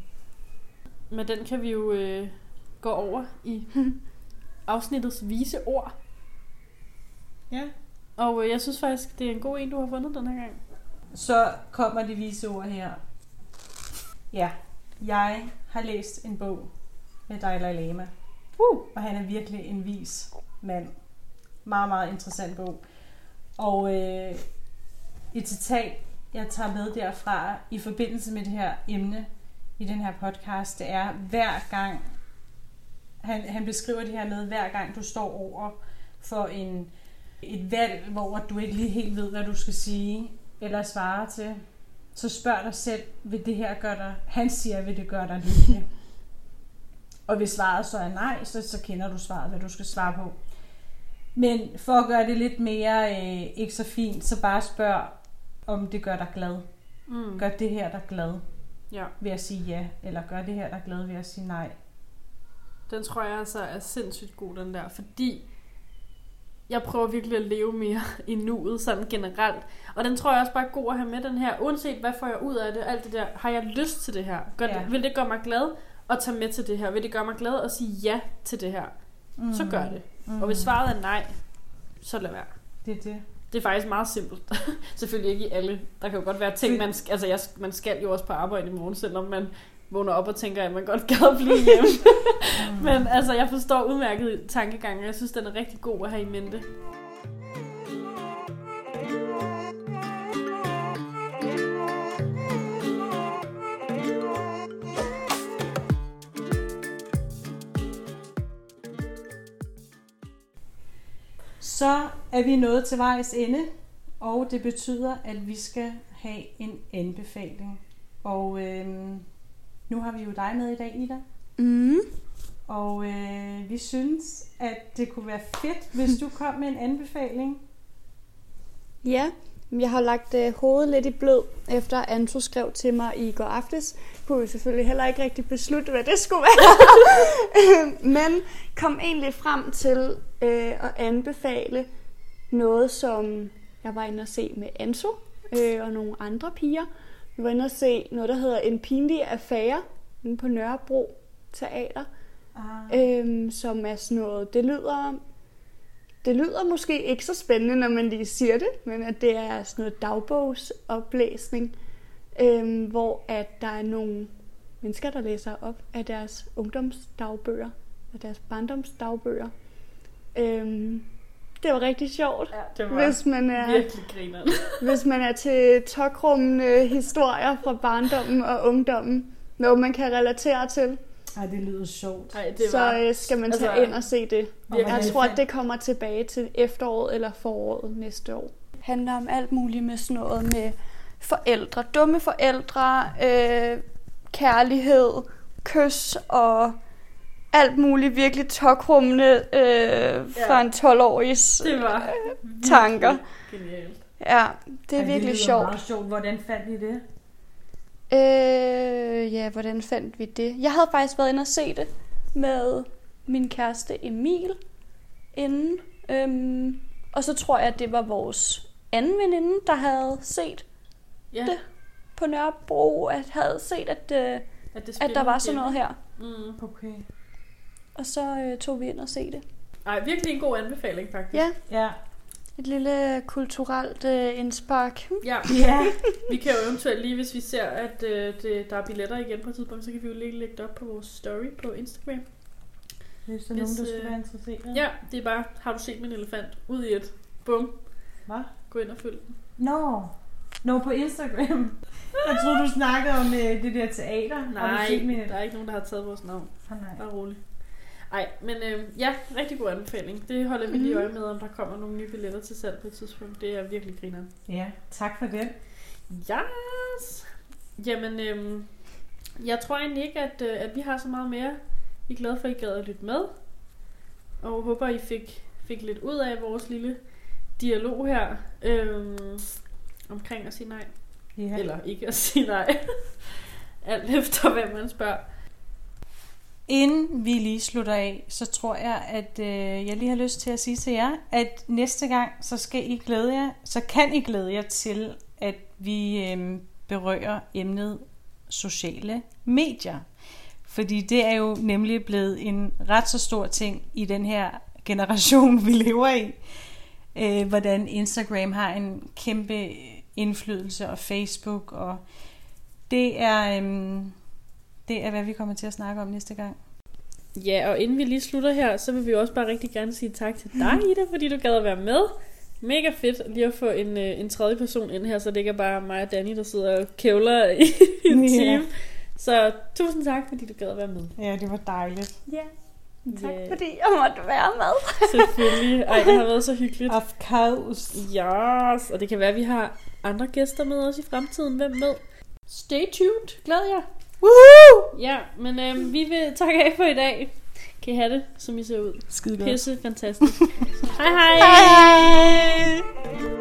Men den kan vi jo øh, gå over i [laughs] afsnittets vise ord. Ja. Og øh, jeg synes faktisk, det er en god en, du har fundet den her gang. Så kommer de vise ord her. Ja, jeg har læst en bog med Dalai Lama. Uh. Og han er virkelig en vis mand. Meget, meget interessant bog. Og øh, et citat, jeg tager med derfra i forbindelse med det her emne i den her podcast, det er hver gang, han, han beskriver det her med, hver gang du står over for en, et valg, hvor du ikke lige helt ved, hvad du skal sige eller svare til, så spørg dig selv, vil det her gøre dig, han siger, vil det gøre dig lykkelig? Og hvis svaret så er nej, så, så kender du svaret, hvad du skal svare på. Men for at gøre det lidt mere øh, ikke så fint, så bare spørg, om det gør dig glad. Mm. Gør det her dig glad Ja, ved at sige ja, eller gør det her dig glad ved at sige nej. den tror jeg altså er sindssygt god, den der. Fordi jeg prøver virkelig at leve mere [laughs] i nuet, sådan generelt. Og den tror jeg også bare er god at have med, den her. Uanset hvad får jeg ud af det, alt det der, har jeg lyst til det her? Gør Ja. det, vil det gøre mig glad at tage med til det her? Vil det gøre mig glad at sige ja til det her? Mm. Så gør det. Mm. Og hvis svaret er nej, så lad være. Det er det. Det er faktisk meget simpelt. [laughs] Selvfølgelig ikke i alle. Der kan jo godt være ting, man, altså jeg, man skal jo også på arbejde i morgen, selvom man vågner op og tænker, at man godt gad blive hjemme. [laughs] Men altså, jeg forstår udmærket tankegangen, og jeg synes, den er rigtig god at have i mente. Så er vi nået til vejs ende, og det betyder, at vi skal have en anbefaling. Og øhm, nu har vi jo dig med i dag, Ida. Mm. Og øh, vi synes, at det kunne være fedt, hvis du kom med en anbefaling. Ja, jeg har lagt øh, hovedet lidt i blød, efter Anto skrev til mig i går aftes. Kunne vi selvfølgelig heller ikke rigtig beslutte, hvad det skulle være. [laughs] Men kom egentlig frem til øh, at anbefale noget, som jeg var inde og se med Anto øh, og nogle andre piger. Vi var inde og se noget, der hedder En pinlig affære inde på Nørrebro Teater. Ah. Øhm, som er sådan noget, det lyder, det lyder måske ikke så spændende, når man lige siger det, men at det er sådan noget dagbogsoplæsning, øhm, hvor at der er nogle mennesker, der læser op af deres ungdomsdagbøger, af deres barndomsdagbøger. Øhm, det var rigtig sjovt, Ja, det var hvis man er, virkelig griner. [laughs] hvis man er til tokrummende historier fra barndommen og ungdommen, noget man kan relatere til, Ej, det lyder sjovt. Ej, det så var øh, skal man tage altså, ind og se det. Og virkelig Jeg tror, at det kommer tilbage til efteråret eller foråret næste år. Det handler om alt muligt med sådan noget med forældre, dumme forældre, øh, kærlighed, kys og alt muligt virkelig tokrummende øh, for Ja. en 12-årigs Det var tanker. Genialt. Ja, det er Ej, virkelig lyder sjovt. Meget sjovt. Hvordan fandt I det? Øh, ja, hvordan fandt vi det? Jeg havde faktisk været inde og se det med min kæreste Emil inden. Øhm, og så tror jeg, at det var vores anden veninde, der havde set Ja, Det på Nørrebro, at havde set, at, øh, at, det at der var sådan noget her. Mm. Okay. Og så øh, tog vi ind og se det. Ej, virkelig en god anbefaling, faktisk. Ja, Ja. Et lille kulturelt øh, indspark. ja. Ja. Vi kan jo eventuelt lige, hvis vi ser, at øh, det, der er billetter igen på et tidspunkt, så kan vi jo lige lægge det op på vores story på Instagram. Hvis der er nogen, der øh, skulle være interesseret. Ja, det er bare, har du set min elefant? Ud i et. Bum. Hvad? Gå ind og følg den. Nå. Nå, på Instagram. Jeg troede, du snakkede om øh, det der teater. Har du Nej, set min... der er ikke nogen, der har taget vores navn. Ah, nej. Bare rolig. Ej, men øh, ja, rigtig god anbefaling. Det holder vi lige Mhm. øje med, om der kommer nogle nye billetter til salg på et tidspunkt. Det er virkelig griner. Ja, tak for den. Yes! Jamen, øhm, jeg tror egentlig ikke, at, øh, at vi har så meget mere. Vi er glade for, at I gad at lytte med. Og håber, I fik, fik lidt ud af vores lille dialog her. Øhm, omkring at sige nej. Ja. Eller ikke at sige nej. [laughs] Alt efter, hvem man spørger. Inden vi lige slutter af, så tror jeg, at øh, jeg lige har lyst til at sige til jer, at næste gang, så skal I glæde jer, så kan I glæde jer til, at vi øh, berører emnet sociale medier. Fordi det er jo nemlig blevet en ret så stor ting i den her generation, [laughs] vi lever i. Øh, hvordan Instagram har en kæmpe indflydelse, og Facebook, og det er... Øh, det er, hvad vi kommer til at snakke om næste gang. Ja, og inden vi lige slutter her, så vil vi også bare rigtig gerne sige tak til dig, Ida, fordi du gad at være med. Mega fedt lige at få en, øh, en tredje person ind her, så det ikke er bare mig og Danny, der sidder og kævler i, [laughs] en Ja. team. Så tusind tak, fordi du gad at være med. Ja, det var dejligt. Ja, tak Ja. fordi jeg måtte være med. Selvfølgelig. Ej, det har været så hyggeligt. Of course. Yes, og det kan være, at vi har andre gæster med os i fremtiden. Hvem ved? Stay tuned. Glæd jer. Woohoo! Ja, men øhm, vi vil takke af for i dag. Kan I have det, som I ser ud? Skide Pisse fantastisk. [laughs] hej hej! Hej!